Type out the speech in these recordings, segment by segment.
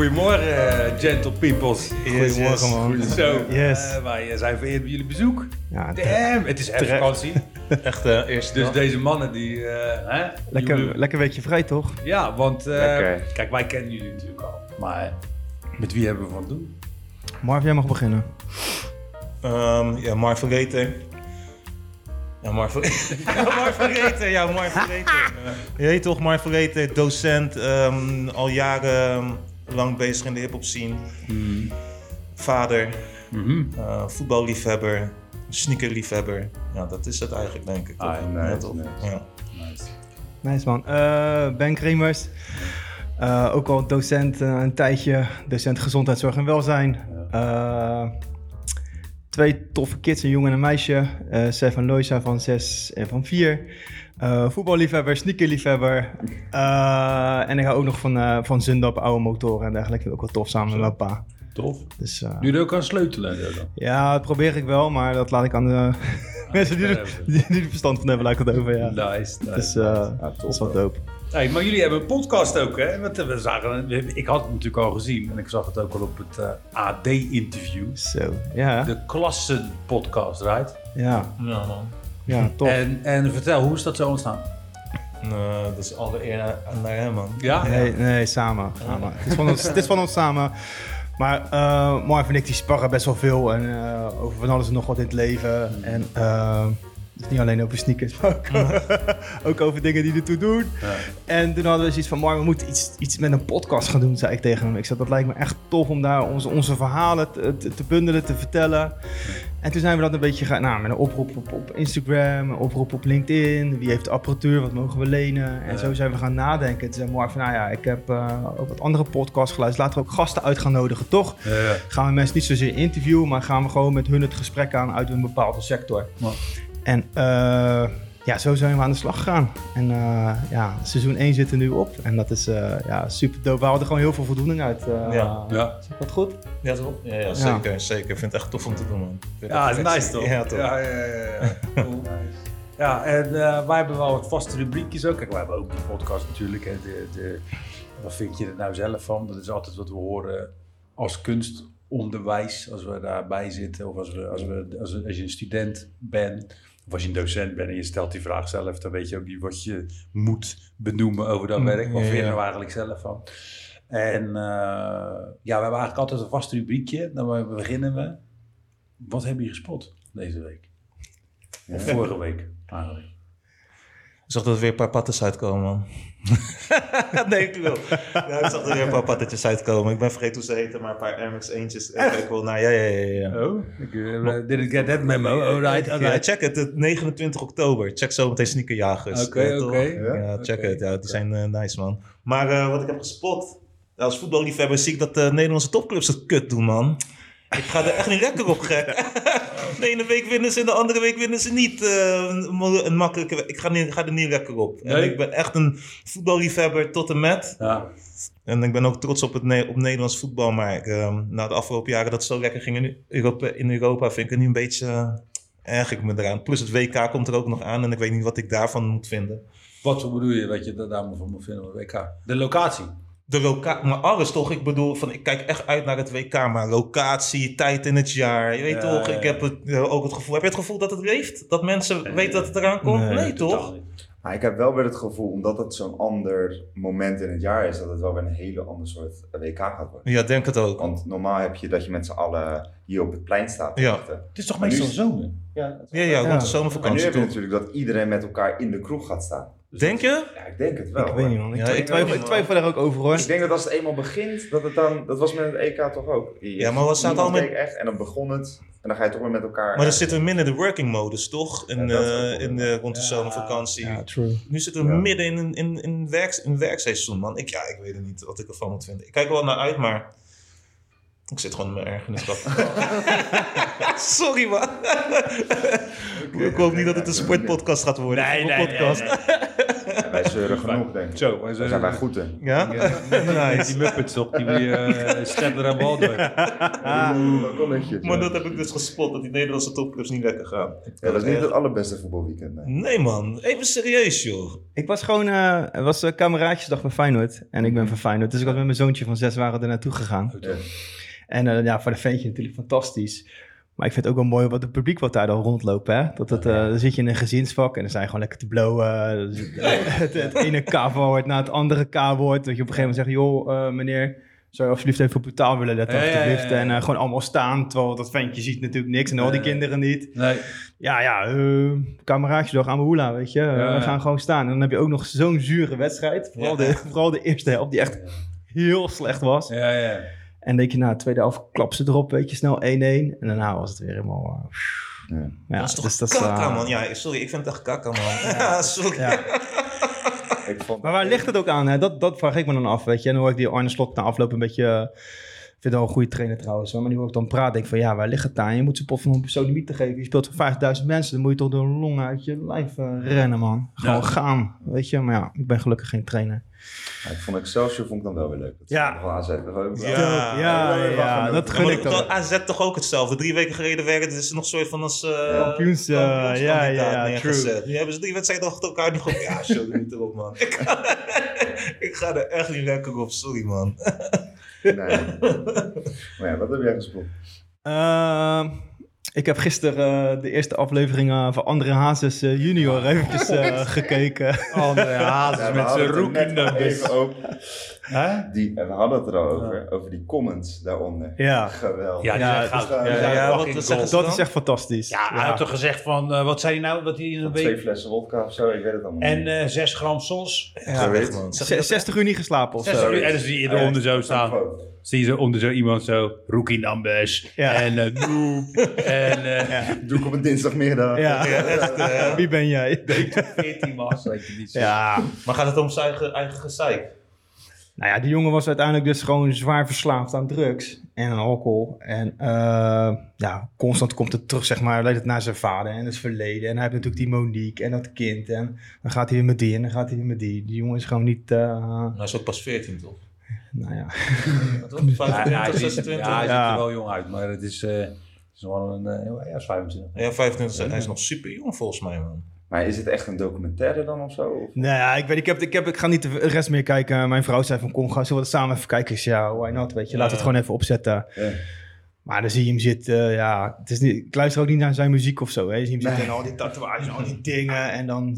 Goedemorgen, eh, gentle peoples. Goedemorgen, man. Zo, Yes. eh, wij zijn vereerd bij jullie bezoek. Ja, Damn, het is echt vakantie. Echt uh, eerst Dus deze mannen die... eh, hè, lekker, jullie- lekker weekje vrij, toch? Ja, want eh, kijk, wij kennen jullie natuurlijk al. Maar met wie hebben we van doen? Marv, jij mag beginnen. Ehm, ja, Mark Vergeten. Ja, Mark Vergeten. ja, Mark Vergeten. Je weet toch, Mark Vergeten, docent, ehm, al jaren lang bezig in de hip-hop scene. Vader, Mhm. eh, voetballiefhebber, sneakerliefhebber. Ja, dat is het eigenlijk, denk ik. Ah, toch? nice, ja, nice. Ja. Nice. Nice, man. Eh, ben Kremers. Eh, ook al docent een tijdje. Docent gezondheidszorg en welzijn. Eh, twee toffe kids, een jongen en een meisje. Eh Sef en Loisa van 6 en van 4. voetballiefhebber, sneakerliefhebber. Eh, en ik hou ook nog van, eh van Zundap, oude motoren en dergelijke. Ook wel tof samen met mijn pa. Tof. Dus, Jullie ook aan sleutelen dan? ja, dat probeer ik wel, maar dat laat ik aan de mensen die er, die, die er verstand van hebben, laat ik het over. Ja. Nice, nice. Dus eh, dat is wel dope. Hey, maar jullie hebben een podcast ook, hè? Want we zagen, ik had het natuurlijk al gezien en ik zag het ook al op het AD-interview. Zo, ja. De Klassen podcast, right? Ja, Ja, man. Ja, tof. En, en vertel, hoe is dat zo ontstaan? Nou, dat is alle eer naar, naar hem, man. Ja? Nee, nee, samen. samen. Het, is van ons, het is van ons samen. Maar eh Marv en ik die sparren best wel veel. En eh, over van alles en nog wat in het leven. En eh, dus niet alleen over sneakers, maar ook, ook over dingen die ertoe doen. Ja. En toen hadden we zoiets van, Marv, we moeten iets, iets met een podcast gaan doen, zei ik tegen hem. Ik zei, dat lijkt me echt tof om daar onze, onze verhalen te, te, bundelen, te vertellen. En toen zijn we dat een beetje gaan, nou, met een oproep op, op Instagram, een oproep op LinkedIn. Wie heeft de apparatuur, wat mogen we lenen? En Ja. zo zijn we gaan nadenken. Toen zei Mark van, nou ja, ik heb eh, ook wat andere podcasts geluisterd. Laten we ook gasten uit gaan nodigen, toch? Gaan we mensen niet zozeer interviewen, maar gaan we gewoon met hun het gesprek aan uit een bepaalde sector. En eh, ja, zo zijn we aan de slag gegaan. En eh, ja, seizoen 1 zit er nu op. En dat is eh, ja, super dope. We hadden gewoon heel veel voldoening uit. eh, Ja. Ja. Zeg dat goed? Ja, toch? Ja, ja, zeker, zeker. Ik vind het echt tof om te doen, man. Ja, het dat is nice toch? Ja, toch? Ja, ja, ja. ja. Cool. Ja, en eh, wij hebben wel wat vaste rubriekjes ook. Kijk, wij hebben ook die podcast natuurlijk. Hè, de, de, wat vind je er nou zelf van? Dat is altijd wat we horen als kunstonderwijs, als we daarbij zitten. Of als, we, als, we, als, we- als je een student bent, of als je een docent bent en je stelt die vraag zelf, dan weet je ook niet wat je moet benoemen over dat Mm, werk. Wat ja, vind je er ja. nou eigenlijk zelf van? En eh, ja, we hebben eigenlijk altijd een vast rubriekje. Dan beginnen we. Wat heb je gespot deze week? Of vorige week eigenlijk. Ik zag dat er weer een paar pattes uitkomen, man. nee, ik wil. Ja, ik zag er weer een paar pattetjes uitkomen. Ik ben vergeten hoe ze heten, maar een paar Air Max eentjes. Ik kijk wel naar. Ja, ja, ja, ja. Oh, ik uh, didn't get that memo. Alright, Ja, alright. check het. het 29 oktober. Check zo meteen Sneakerjagers. Oké, oké. Ja, check het. Ja, die zijn eh, nice, man. Maar eh, wat ik heb gespot. Als voetballiefhebber zie ik dat de Nederlandse topclubs het kut doen, man. Ik ga er echt niet lekker op, gek. De ene week winnen ze en de andere week winnen ze niet. eh, een makkelijke Ik ga, niet, ga er niet lekker op. En ik ben echt een voetballiefhebber tot en met. Ja, En ik ben ook trots op, het Ne- op Nederlands voetbal. Maar ik, ehm, na de afgelopen jaren dat het zo lekker ging in Europa, in Europa vind ik het nu een beetje... eh, erg ik me eraan. Plus het WK komt er ook nog aan en ik weet niet wat ik daarvan moet vinden. wat bedoel je dat je daar daar van moet vinden WK? De locatie. De locatie, maar alles toch? Ik bedoel, van, ik kijk echt uit naar het WK, maar locatie, tijd in het jaar. Je weet Ja, toch, ja, ik heb het, eh, ook het gevoel. Heb je het gevoel dat het leeft? Dat mensen weten dat het eraan komt? Nee, toch? Maar ik heb wel weer het gevoel, omdat het zo'n ander moment in het jaar is, dat het wel weer een hele ander soort WK gaat worden. Ja, denk het ook. Want normaal heb je dat je met z'n allen hier op het plein staat. te Ja. wachten. Het is toch nu meestal zomer? Ja, Ja, ja, rond de Maar nu zomervakantie heb je natuurlijk dat iedereen met elkaar in de kroeg gaat staan. Dus Denk je? Ja, ik denk het wel. ik weet niet, man. Ik, Ja, twijfel, ik twijfel daar ook over, hoor. Ik denk dat als het eenmaal begint, dat het dan, dat was met het EK toch ook. Je- Ja, maar wat staat niemand al met- keek echt en dan begon het en dan ga je toch weer met elkaar. Maar dan zitten we midden in de working modus, toch? In, Ja, eh, in de, rond de Ja, zomervakantie. Ja, true. Nu zitten we Ja. midden in een in, in werk, in werkseizoen, man. Ik, ja, ik weet het niet wat ik ervan moet vinden. Ik kijk er wel naar uit, maar... Ik zit gewoon in mijn ergernis. Sorry, man. Ik hoop niet dat het een sportpodcast gaat worden. Nee, Een nee, nee, podcast. nee. Ja, wij zeuren genoeg, denk ik. Zo, wij Daar zijn, zijn wij goed in. Ja? Die Muppets toch, die uh, Stedler en Waldorf. Balkonnetjes, Maar dat heb ik dus gespot, dat die Nederlandse topclubs niet lekker gaan. Ja, dat is niet het allerbeste voetbalweekend. nee. Nee man, even serieus joh. Ik was gewoon, eh, het was uh, kameraadjesdag bij Feyenoord. En ik ben van Feyenoord. Dus ik was met mijn zoontje van zes waren er naartoe gegaan. Ja. En eh, ja, voor de ventje natuurlijk fantastisch. Maar ik vind het ook wel mooi wat het publiek wat daar dan rondloopt. Hè? Dat het, eh, dan zit je in een gezinsvak en dan zijn gewoon lekker te blowen. Het, het, ene K-woord na het andere K-woord. Dat je op een gegeven moment zegt, joh uh, meneer, zou je alsjeblieft even op uw taal willen letten? Ja. En uh, gewoon allemaal staan, terwijl dat ventje ziet natuurlijk niks en al die kinderen niet. Nee. Ja, ja, uh, kameraadjesdag aan Hoela, weet je. We gaan gewoon staan. En dan heb je ook nog zo'n zure wedstrijd. Vooral, de, vooral de eerste helft, die echt heel slecht was. Ja, ja. En denk je, nou, tweede helft klap ze erop, weet je, snel 1-1. En daarna was het weer helemaal... uh, Ja. ja, dat is toch dus dat is, kakka uh, man. Ja, sorry, ik vind het echt kakka man. Ja, sorry. ja. Ik vond, Maar waar ligt het ook aan? Hè? Dat, dat vraag ik me dan af, weet je. En dan hoor ik die Arne Slot na afloop een beetje... uh, Ik vind het wel een goede trainer trouwens. Maar nu hoor ik dan praten, denk ik van ja, waar ligt het aan? Je moet ze pot van een persoon te geven. Je speelt voor 5000 mensen, dan moet je toch de longen uit je lijf uh, rennen, man. Gewoon Ja. gaan, weet je. Maar ja, ik ben gelukkig geen trainer. Ja, ik vond Excelsior vond ik dan wel weer leuk. Dat Ja. nog AZ. Dat was ook wel- Ja. ja, ja, ja, ja, dat gun ik dat- dan. AZ toch ook hetzelfde. Drie weken geleden werden het is nog een soort van als uh, Kampioens, eh, ja, ja, ja, neergezet. Nu hebben ze drie wedstrijden achter elkaar niet goed. Ja, show er niet erop, man. Ik ga, ik ga er echt niet lekker op, sorry, man. Nee. maar ja, wat heb jij gespeeld? Ehm, ik heb gisteren eh, de eerste aflevering van André Hazes eh, junior eventjes eh, gekeken. André Hazes Ja, met zijn er even over. Hè? Die, en we hadden het er al over, over die comments daaronder. Ja. Geweldig. Ja, Ja, dus, Ja, ja, ja, wat Dat dan? is echt fantastisch. Ja, hij had toch gezegd van, wat zei hij nou, dat hij in een Twee week... flessen wodka of zo, ik weet het allemaal En niet. eh 6 gram sos. Je Zes- dat 60 uur niet geslapen of 60 zo. uur. En dan zie je ja, eronder zo staan. Zie je zo onder zo iemand zo, rookie numbers. Ja. En eh noob. en eh Ja. Doe ik op een dinsdagmiddag. Ja. Ja, echt, eh, Wie ben jij? 14 was, weet je niet zo. Ja. maar gaat het om zijn eigen, eigen gezeik? Nou ja, die jongen was uiteindelijk dus gewoon zwaar verslaafd aan drugs en aan alcohol. En eh, ja, constant komt het terug, zeg maar, leidt het naar zijn vader en het verleden. En hij heeft natuurlijk die Monique en dat kind. En dan gaat hij weer met die en dan gaat hij weer met die. Die jongen is gewoon niet, eh, Nou, hij is ook pas 14, toch? Nou ja. Wat was het? Ja, hij 25, ziet, 26? ja, hij ziet Ja. er wel jong uit, maar het is, eh, het is wel een, eh, ja, hij is 25. Ja, 25. Hij is nog super jong volgens mij, man. Maar is het echt een documentaire dan of zo? Of? Nou ja, ik weet, ik, heb, ik, heb, ik ga niet de rest meer kijken. Mijn vrouw zei van, kom, gaan we samen even kijken. Ik zei, ja, why not, weet je. Laten we het gewoon even opzetten. Maar dan zie je hem zitten, ja, het is niet, ik luister ook niet naar zijn muziek of zo. Hè. Je ziet hem Nee. zitten en al die tatoeages en al die dingen. En dan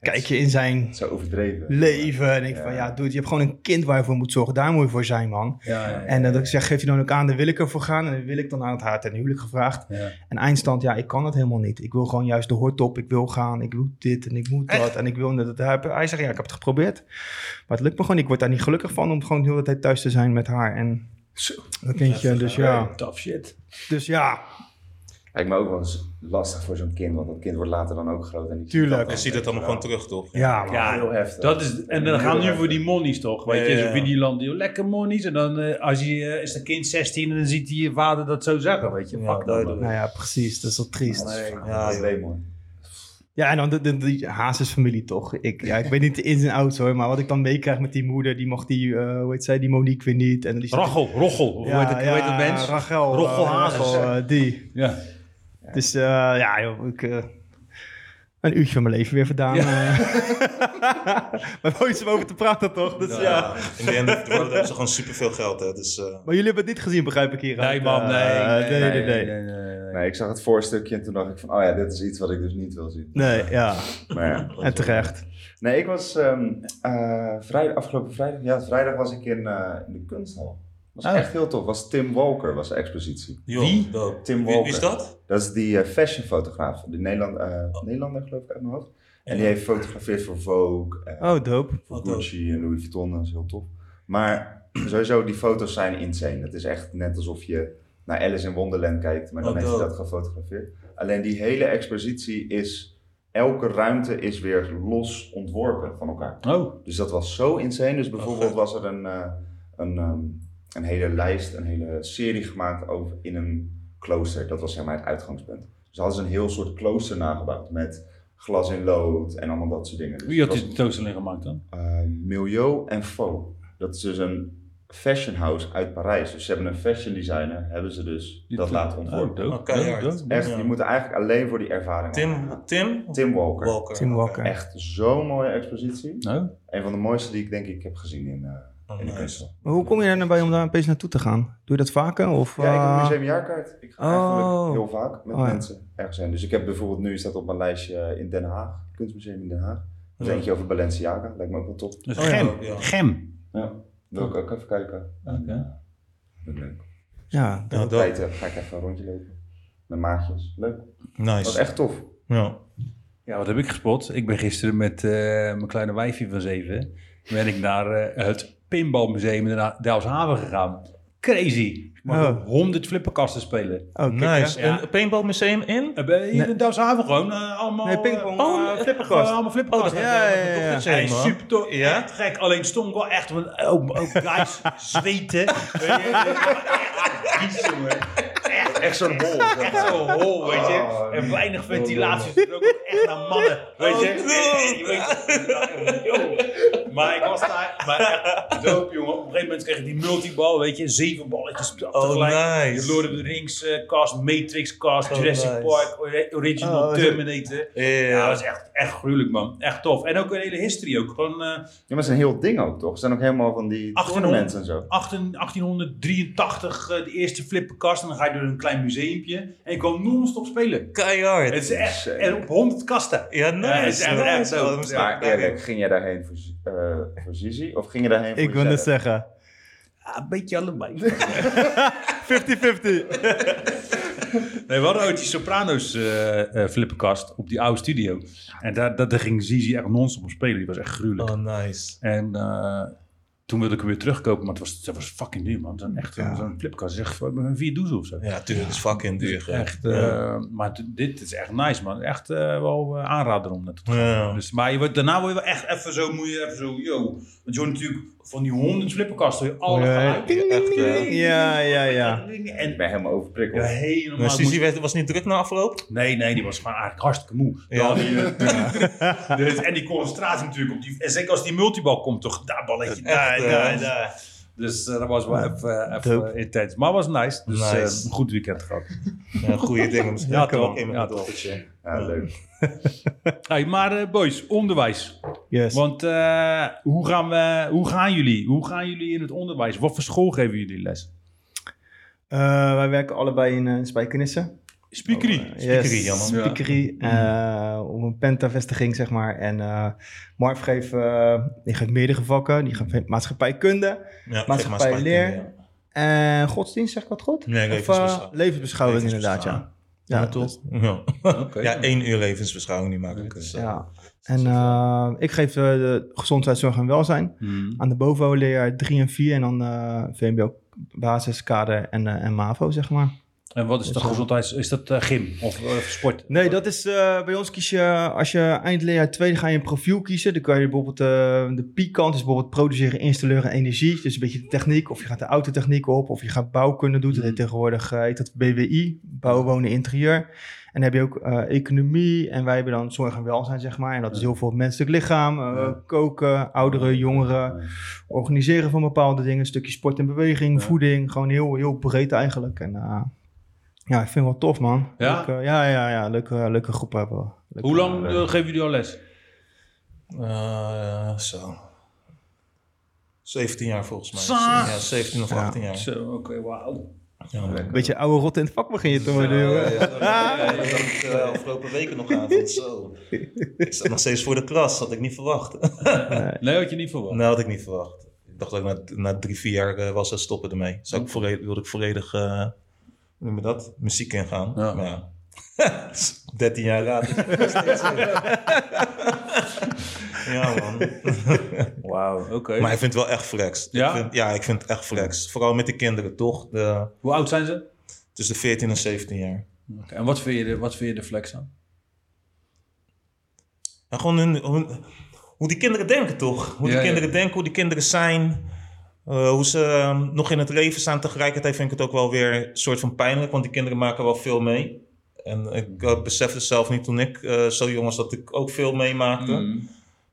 kijk je in zijn Zo overdreven. leven en denk je van, Ja. dude, je hebt gewoon een kind waar je voor moet zorgen. Daar moet je voor zijn, man. Ja, ja, En dat ik zeg, geef je dan ook aan, daar wil ik ervoor gaan. En dan wil ik dan aan het haar ten huwelijk gevraagd. En eindstand, ja, ik kan het helemaal niet. Ik wil gewoon juist de hoort op. Ik wil gaan, ik wil dit en ik moet dat. Echt? En ik wil dat. Hij hij zegt, ja, ik heb het geprobeerd. Maar het lukt me gewoon. Ik word daar niet gelukkig van om gewoon de hele tijd thuis te zijn met haar. En dat kindje, dus ja. Tough shit. Dus ja, Lijkt me ook wel eens lastig voor zo'n kind, want dat kind wordt later dan ook groot. En die Tuurlijk. ziet dat dan, ziet het allemaal je gewoon terug, toch? ja, man. Ja, Heel heftig. Dat is, en dan gaan we nu voor die monies toch? Weet Ja, je, zo. Videoland, die lekker monies. En dan eh, als je, eh, is de kind 16 en dan ziet hij je vader dat zo zeggen, weet je. Ja, Fuck dat. Nou ja, precies. Dat is wel triest. Dat is Ja, ja, joh. probleem hoor. Ja, en dan de, de, die Hazes-familie toch. Ik, ja, ik weet niet de ins en outs hoor, maar wat ik dan meekrijg met die moeder, die mocht die, eh, hoe heet zij, die Monique weer niet. En die Rachel, Rochel, hoe heet het, hoe heet het mens? Rachel. Rochel eh, Hazes. Rachel, eh, die. Ja. Dus ja, joh, ik, een uurtje van mijn leven weer vandaan. eh. maar iets om over te praten toch? Dus, ja. In de end hebben ze gewoon superveel geld, hè. Dus, eh, Maar jullie hebben het niet gezien, begrijp ik hier. Nee man, nee. nee, nee, nee. nee. nee, nee. Nee, ik zag het voorstukje en toen dacht ik van, oh ja, dit is iets wat ik dus niet wil zien. Nee, ja. Maar ja. En terecht. Nee, ik was ehm, eh, vrijdag, afgelopen vrijdag, ja, vrijdag was ik in, eh, in de kunsthal. Was Oh. echt heel tof. was Tim Walker, was de expositie. Wie? dope. Tim Wie, wie Walker. is dat? Dat is die eh, fashionfotograaf, de Nederland, eh, Nederlander geloof ik uit mijn hoofd. En die heeft gefotografeerd voor Vogue, eh, Oh, dope. voor dope. Gucci en Louis Vuitton, dat is heel tof. Maar sowieso, die foto's zijn insane. Het is echt net alsof je naar Alice in Wonderland kijkt, maar dan Oh, heeft hij dat gefotografeerd. Alleen die hele expositie is, elke ruimte is weer los ontworpen van elkaar. Oh, Dus dat was zo insane. Dus bijvoorbeeld vet. was er een, eh, een, ehm, een hele lijst, een hele serie gemaakt over in een klooster. Dat was zeg maar het uitgangspunt. Dus hadden ze een heel soort klooster nagebouwd met glas in lood en allemaal dat soort dingen. Dus Wie had die tentoonstelling gemaakt dan? uh, Milieu en Faux. Dat is dus een fashion house uit Parijs. Dus ze hebben een fashion designer, hebben ze dus dat laten ontworpen. Oh, dope. Oh, dope. Echt, Ja. je moet er eigenlijk alleen voor die ervaring Tim, Tim? Tim Walker. Walker. Tim Walker. Echt zo'n mooie expositie. Nou, Een van de mooiste die ik denk ik heb gezien in, eh Oh, in de nice. kunst. Maar hoe kom je er nou bij om daar opeens naartoe te gaan? Doe je dat vaker? Of, Ja, ik heb een eh, museumjaarkaart. Ik ga Oh. eigenlijk heel vaak met Oh, ja. mensen ergens heen. Dus ik heb bijvoorbeeld nu staat op mijn lijstje in Den Haag, Kunstmuseum in Den Haag. Er is Ja. eentje over Balenciaga, lijkt me ook wel tof. dus Oh Gem. ja. Gem. Ja, wil ik ook even kijken. Oké. Dat is leuk. ja, dat. tijd heb, ga ik even een rondje lopen. Met maatjes. Leuk. Dat Nice. was echt tof. Ja. Ja, wat heb ik gespot? Ik ben gisteren met eh, mijn kleine wijfje van zeven... ben ik naar eh, het Pinballmuseum in Den- Delfshaven gegaan. Crazy. Ik mag Oh. 100 flipperkasten spelen. Oh, kijk, Nice. hè? Een paintballmuseum in? Eh, in Delfshaven gewoon eh, allemaal... Nee, pingpong, eh, eh, eh, flipperkast. gewoon allemaal Oh, flipperkasten. dat Ja, ja, ja, ja. super tof. Ja? Echt gek. Alleen stond wel echt van, ook, ook guys zweten. Echt, Echt zo'n hol. echt zo hol, weet je. Oh, en weinig ventilatie. Het ook echt naar mannen, weet je. Oh. Maar ik was daar, maar echt dope, jongen. Op een gegeven moment kreeg ik die multibal, weet je. Zeven balletjes Oh, tegelijk. nice. De Lord of the Rings eh, cast, Matrix cast, Oh, Jurassic nice. Park, ori- Original Oh, Terminator. Ja, Ja. dat is echt, echt gruwelijk, man. Echt tof. En ook een hele history ook. Gewoon eh, Ja, maar het is een heel ding ook, toch? Er zijn ook helemaal van die 1800. tournaments en zo. 18 1883 eh, de eerste flipperkast. En dan ga je door een klein museumpje. En je kan non-stop spelen. Keihard. Het is echt, en op 100 kasten. Ja, nice. Ja, het is echt- echt Nice. Oh, is Maar eerlijk, ging jij daarheen voor, voor Zizi? Of ging je daarheen voor Ik wil het jezelf? zeggen. Een beetje allebei. 50-50. nee, we hadden ooit die Sopranos eh, eh, flipperkast op die oude studio. En daar, daar, daar ging Zizi echt non-stop op spelen. Die was echt gruwelijk. Oh, nice. En eh, toen wilde ik hem weer terugkopen, maar het was, het was fucking duur, man. Zo'n echt Ja. zo'n flipperkast. Zeg, een vier doezel of zo. Ja, tuurlijk. Is fucking duur. hè. Echt, eh, maar dit is echt nice, man. Echt eh, wel eh, aanrader om naartoe te gaan. Dus, maar je wordt, daarna word je wel echt even zo, moet je even zo, yo. Want je hoort natuurlijk van die honderd flipperkasten, je alle Ja. Ja, ja, ja. En ben helemaal overprikkeld. ja, helemaal. Maar moest- was niet druk na afloop? Nee, nee, die was gewoon eigenlijk hartstikke moe. Ja. Die, dus, en die concentratie natuurlijk op die. En zeker als die multibal komt, toch daar balletje, daar, Echt, daar, daar. Dus eh, dat was wel even, even eh, intens. Maar was nice. Dus eh, Nice. een goed weekend gehad. Ja, goede dingen. Misschien Ja, kan toch. ook in Ja, toch. Ja, leuk. Hey, maar eh, boys, onderwijs. Yes. Want eh, hoe, gaan we, hoe gaan jullie? Hoe gaan jullie in het onderwijs? Wat voor school geven jullie les? Eh, wij werken allebei in uh, Spijkenissen. Speakery. Oh, Speakery, yes, ja, man. Speakery. eh, op een Penta-vestiging, zeg maar. En eh Marv geeft, eh, die geeft meerdere vakken. Die geeft maatschappijkunde Ja, Maatschappij, geef leer. en godsdienst, zeg ik wat goed? Nee, Of, levensbeschouwing. levensbeschouwing, inderdaad, ja. Ja, Ja, toch? Ja. ja, één uur levensbeschouwing die maak ik. Dus, eh, Ja. En eh, ik geef de gezondheidszorg en welzijn. Hmm. Aan de bovo leer 3 en 4 en dan eh VMBO basis, kader en, eh, en MAVO, zeg maar. En wat is de gezondheids... Is dat eh, gym of eh, sport? Nee, dat is eh, bij ons kies je, als je eindleerjaar 2, ga je een profiel kiezen. Dan kan je bijvoorbeeld eh, de P-kant, is bijvoorbeeld produceren, installeren en energie. Dus een beetje de techniek, of je gaat de autotechniek op, of je gaat bouwkunde doen. Dat heet tegenwoordig, eh, heet dat BWI, bouwen, wonen, interieur. En dan heb je ook eh, economie en wij hebben dan zorg en welzijn, zeg maar. En dat is heel veel menselijk lichaam, eh, koken, ouderen, jongeren, organiseren van bepaalde dingen. Een stukje sport en beweging, voeding, gewoon heel, heel breed eigenlijk. En eh, ja, ik vind het wel tof, man. Ja? Leuk, eh, ja, ja, ja. Leuke, leuke groep hebben we. Leuke- Hoe lang eh, eh, geven jullie al les? eh, zo. 17 jaar volgens mij. Zo. Ja, 17 of Ja. 18 jaar. Zo, oké, wauw. Ja, man. Een beetje oude rot in het vak begin je te worden. Ja, jongen. ja, ja, dat had ik uh, afgelopen weken nog aan. Zo. Ik zat nog steeds voor de klas, had ik niet verwacht. Nee, had je niet verwacht. Nee, had ik niet verwacht. Ik dacht dat ik na, na drie, vier jaar uh, was het stoppen ermee. Zou ik volledig, wilde ik volledig, uh, hoe noem je dat, muziek ingaan. Ja. Maar ja, 13 jaar later. ja man. Wauw, oké. Maar ik vind het wel echt flex. Ja? Ik vind, ja, ik vind het echt flex. Vooral met de kinderen, toch? De, Hoe oud zijn ze? tussen 14 en 17 jaar. Oké, En wat vind, je de, wat vind je de flex aan? En gewoon hun, hun- hoe die kinderen denken, toch? Hoe die Ja, ja. kinderen denken, hoe die kinderen zijn. Eh, hoe ze ehm, nog in het leven staan. Tegelijkertijd vind ik het ook wel weer een soort van pijnlijk. Want die kinderen maken wel veel mee. En ik uh, besefte zelf niet toen ik uh, zo jong was dat ik ook veel meemaakte. Mm.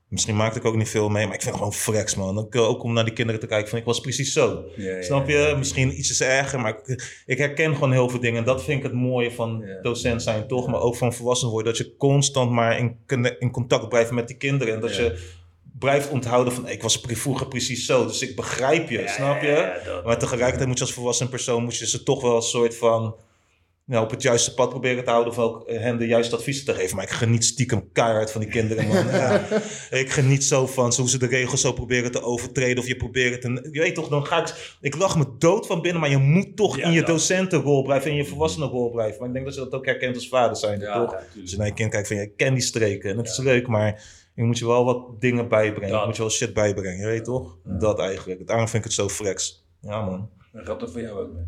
Misschien maakte ik ook niet veel mee, maar ik vind het gewoon flex, man. Ook, ook om naar die kinderen te kijken, vind ik was precies zo. Snap je? Misschien ietsjes erger, maar ik, ik herken gewoon heel veel dingen. En dat vind ik het mooie van docent zijn, toch? Maar ook van volwassen worden. Dat je constant maar in, in contact blijft met die kinderen. En dat je blijft onthouden van, ik was vroeger precies zo. Dus ik begrijp je, snap je? Ja, ja, dat- Maar tegelijkertijd moet je als volwassen persoon moet je ze toch wel een soort van nou, op het juiste pad proberen te houden of ook hen de juiste adviezen te geven. Maar ik geniet stiekem keihard van die kinderen, man. Ja. Ik geniet zo van hoe ze de regels zo proberen te overtreden of je probeert te... Je weet toch, dan ga ik... Ik lach me dood van binnen, maar je moet toch Ja, in je docentenrol blijven, in je volwassenenrol blijven. Maar ik denk dat je dat ook herkent als vader zijn, Ja, toch? Als je naar je kind kijkt van, ik ken die streken en het is leuk, maar je moet je wel wat dingen bijbrengen. Dat. Je moet je wel shit bijbrengen, je weet toch? Dat eigenlijk. Daarom vind ik het zo flex. Ja, man. Dan gaat dat voor jou ook mee.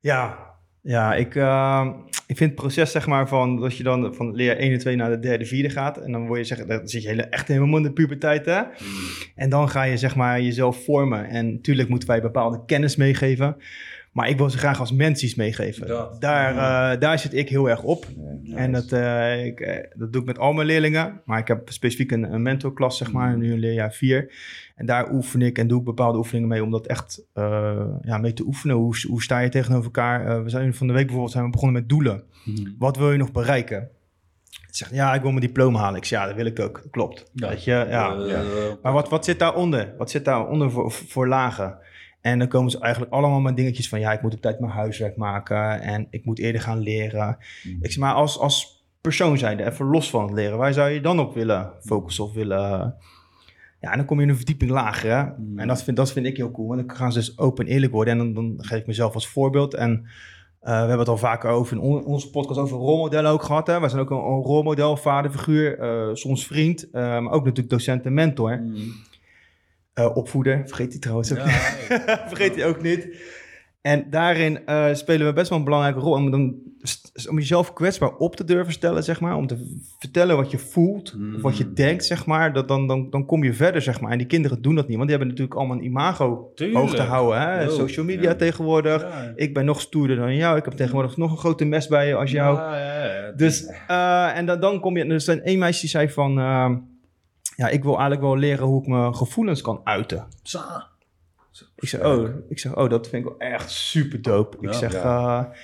Ja, ja ik, eh, ik vind het proces zeg maar van dat je dan van leer 1 en 2 naar de derde, vierde gaat. En dan word je zeg, dan zit je hele, echt helemaal in de puberteit hè. En dan ga je zeg maar jezelf vormen. En natuurlijk moeten wij bepaalde kennis meegeven. Maar ik wil ze graag als mens iets meegeven. Dat. Daar, eh, daar zit ik heel erg op. Ja, En dat, eh, ik, eh, dat doe ik met al mijn leerlingen. Maar ik heb specifiek een, een mentorklas, zeg maar, nu in leerjaar 4. En daar oefen ik en doe ik bepaalde oefeningen mee om dat echt ja, mee te oefenen. Hoe, hoe sta je tegenover elkaar? We zijn van de week bijvoorbeeld zijn we begonnen met doelen. Wat wil je nog bereiken? Ze zegt, ja, ik wil mijn diploma halen. Ik zeg, ja, dat wil ik ook. Klopt. Ja. Weet je, ja. Ja. Maar wat, wat zit daaronder? Wat zit daaronder voor, voor lagen? En dan komen ze eigenlijk allemaal met dingetjes van... ja, ik moet op tijd mijn huiswerk maken... en ik moet eerder gaan leren. Ik zeg maar, als, als persoon zijnde, even los van het leren... waar zou je dan op willen focussen of willen... Ja, en dan kom je in een verdieping lager. Hè? En dat vind, dat vind ik heel cool. Want dan gaan ze dus open en eerlijk worden. En dan, dan geef ik mezelf als voorbeeld. En eh, we hebben het al vaker over in on- onze podcast over rolmodellen ook gehad. Hè? Wij zijn ook een, een rolmodel, vaderfiguur, eh, soms vriend. eh, maar ook natuurlijk docent en mentor. Eh, opvoeder, vergeet die trouwens ook Ja, Vergeet die ook niet. En daarin eh, spelen we best wel een belangrijke rol. Om, dan, om jezelf kwetsbaar op te durven stellen, zeg maar. Om te vertellen wat je voelt, of wat je Mm. denkt, zeg maar. Dat, dan, dan, dan kom je verder, zeg maar. En die kinderen doen dat niet, want die hebben natuurlijk allemaal een imago Tuurlijk. hoog te houden. Hè? Yo, Social media ja. tegenwoordig. Ja. Ik ben nog stoerder dan jou. Ik heb tegenwoordig nog een grote mes bij je als jou. Ja. Dus, eh, en dan, dan kom je... Er zijn één meisje die zei van... ja, ik wil eigenlijk wel leren hoe ik mijn gevoelens kan uiten. Sa. Ik zeg, oh, ik zeg, oh, dat vind ik wel echt super dope. Ik zeg, ja. eh,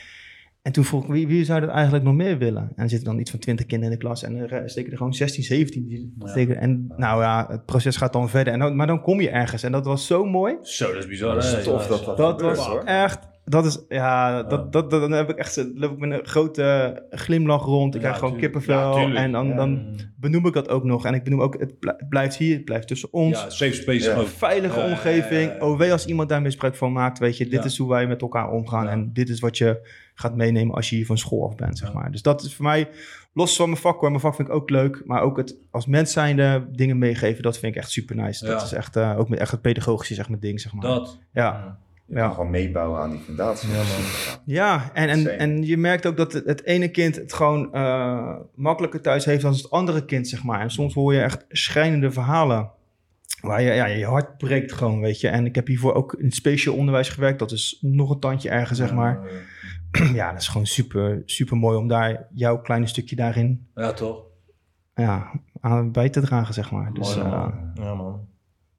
en toen vroeg ik, wie, wie zou dat eigenlijk nog meer willen? En er zitten dan iets van 20 kinderen in de klas en er steken er gewoon 16, 17. Die Ja. steken, en nou ja, het proces gaat dan verder. En maar dan kom je ergens en dat was zo mooi. Zo, dat is bizar. Dat is tof dat dat was hoor. echt, dat is, ja, dat, dat, dat- dan heb ik echt, dan loop ik met een grote glimlach rond. Ik Ja, krijg gewoon tuurlijk. kippenvel en dan, Ja. dan benoem ik dat ook nog. En ik benoem ook, het bl- het blijft hier, het blijft tussen ons. Ja, safe space Ja. ook. veilige Ja, omgeving. ja, ja. Oh, als iemand daar misbruik van maakt, weet je, dit Ja. is hoe wij met elkaar omgaan Ja. en dit is wat je gaat meenemen als je hier van school af bent, zeg Ja. maar. Dus dat is voor mij, los van mijn vak hoor, mijn vak vind ik ook leuk, maar ook het als mens zijnde dingen meegeven, dat vind ik echt super nice. Dat is echt, eh, ook met echt het pedagogische, zeg mijn ding, zeg maar. Dat. Ja, Je kan ja. gewoon meebouwen aan die fundatie. Ja, man. Ja, en, en, en je merkt ook dat het, ene kind het gewoon eh, makkelijker thuis heeft dan het andere kind, zeg maar. En soms hoor je echt schrijnende verhalen. Waar je, ja, je hart breekt gewoon, weet je. En ik heb hiervoor ook in het speciaal onderwijs gewerkt. Dat is nog een tandje erger, zeg maar. Ja, dat is gewoon super, super mooi om daar jouw kleine stukje daarin Ja, toch? ja, aan bij te dragen, zeg maar. Dus Mooi, eh, man. Ja, man.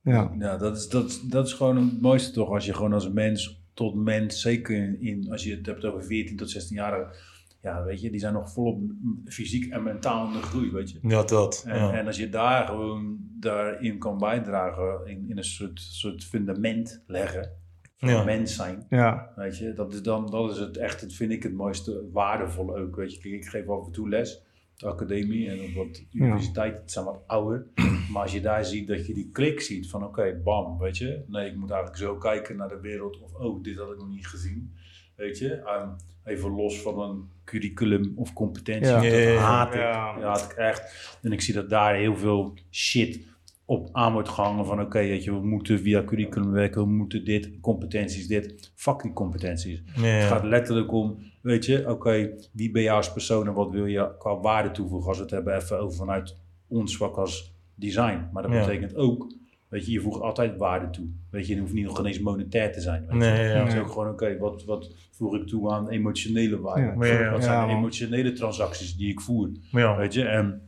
Ja. Ja, dat is, dat, dat is gewoon het mooiste toch. Als je gewoon als mens tot mens, zeker in, in- als je het hebt over 14 tot 16 jaar, ja, weet je, die zijn nog volop fysiek en mentaal in de groei, weet je. Ja, dat. En, Ja. en als je daar gewoon daarin kan bijdragen, in, in een soort, soort fundament leggen, van Ja. mens zijn, ja. weet je, dat is dan, dat is het echt, het vind ik het mooiste, waardevol ook, weet je. Kijk, ik geef af en toe les, de academie en op wat universiteit, het zijn wat ouder. Maar als je daar ziet dat je die klik ziet van oké, bam, weet je. Nee, ik moet eigenlijk zo kijken naar de wereld of oh, dit had ik nog niet gezien. Weet je, Ehm, even los van een curriculum of competentie. Ja. Dat haat ik. Ja. Ja, haat ik echt. En ik zie dat daar heel veel shit op aan wordt gehangen van oké, weet je, we moeten via curriculum werken, we moeten dit, competenties dit. Fuck die competenties. Het gaat letterlijk om, weet je, oké, wie ben jij als persoon en wat wil je qua waarde toevoegen als we het hebben even over vanuit ons vak als design. Maar dat Ja. betekent ook Weet je, je voegt altijd waarde toe. Weet je, je hoeft niet nog ineens monetair te zijn. Weet je. Nee, ja. Het is ook gewoon, oké, wat, wat voeg ik toe aan emotionele waarde? Ja. Ja. Wat zijn Ja, de emotionele transacties die ik voer? Ja. Weet je, en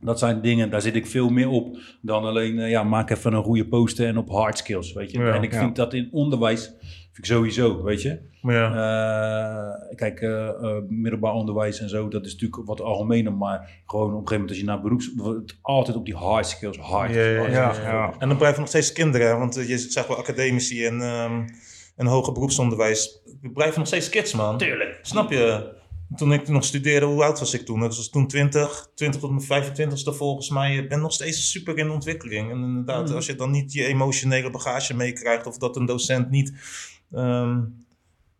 dat zijn dingen, daar zit ik veel meer op dan alleen, eh, ja, maak even een goede poster en op hard skills, weet je. Ja. en ik Ja. vind dat in onderwijs, vind ik sowieso, weet je. Maar ja. Eh, kijk, eh, eh, middelbaar onderwijs en zo, dat is natuurlijk wat algemener, maar gewoon op een gegeven moment als je naar beroeps, altijd op die hard skills, hard. Ja, ja, hard ja, skills. ja. En dan blijven nog steeds kinderen, want je zegt wel academici en, ehm, en hoger beroepsonderwijs. We blijven nog steeds kids, man. Tuurlijk. Snap je? Toen ik nog studeerde, hoe oud was ik toen? Dat was toen 20, 20 tot mijn 25ste volgens mij. Ik ben nog steeds super in ontwikkeling. En inderdaad, Mhm. als je dan niet je emotionele bagage meekrijgt... of dat een docent niet ehm,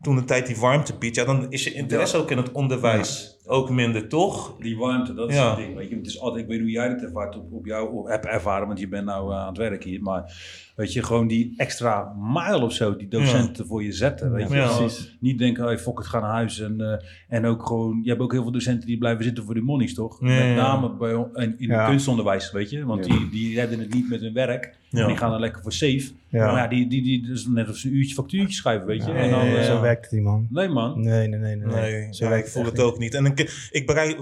toen de tijd die warmte biedt... ja, dan is je interesse ook in het onderwijs ook minder, toch? Die warmte, dat is Ja. het ding. Weet je. Het is altijd, ik weet hoe jij het ervaart op, op jou, op, heb ervaren, want je bent nou eh, aan het werk hier. Maar weet je, gewoon die extra mile of zo, die docenten voor je zetten. Weet je. Ja, Gewoon precies. Niet denken, hey, fuck het, ga naar huis. En, eh, en ook gewoon, je hebt ook heel veel docenten die blijven zitten voor de monies, toch? Ja, met ja. name bij, in, in Ja. het kunstonderwijs, weet je. Want Ja. die, die redden het niet met hun werk. Ja. En die gaan dan lekker voor safe. Ja. Maar ja, die, die, die, dus net als een uurtje factuurtje schrijven, weet je. Ja, en dan, ja, eh, Zo werkt het niet, man. Nee man. Nee, nee, nee. nee, Nee, Zo ja, werkt ik voel het ook niet. En ik, ik bereik,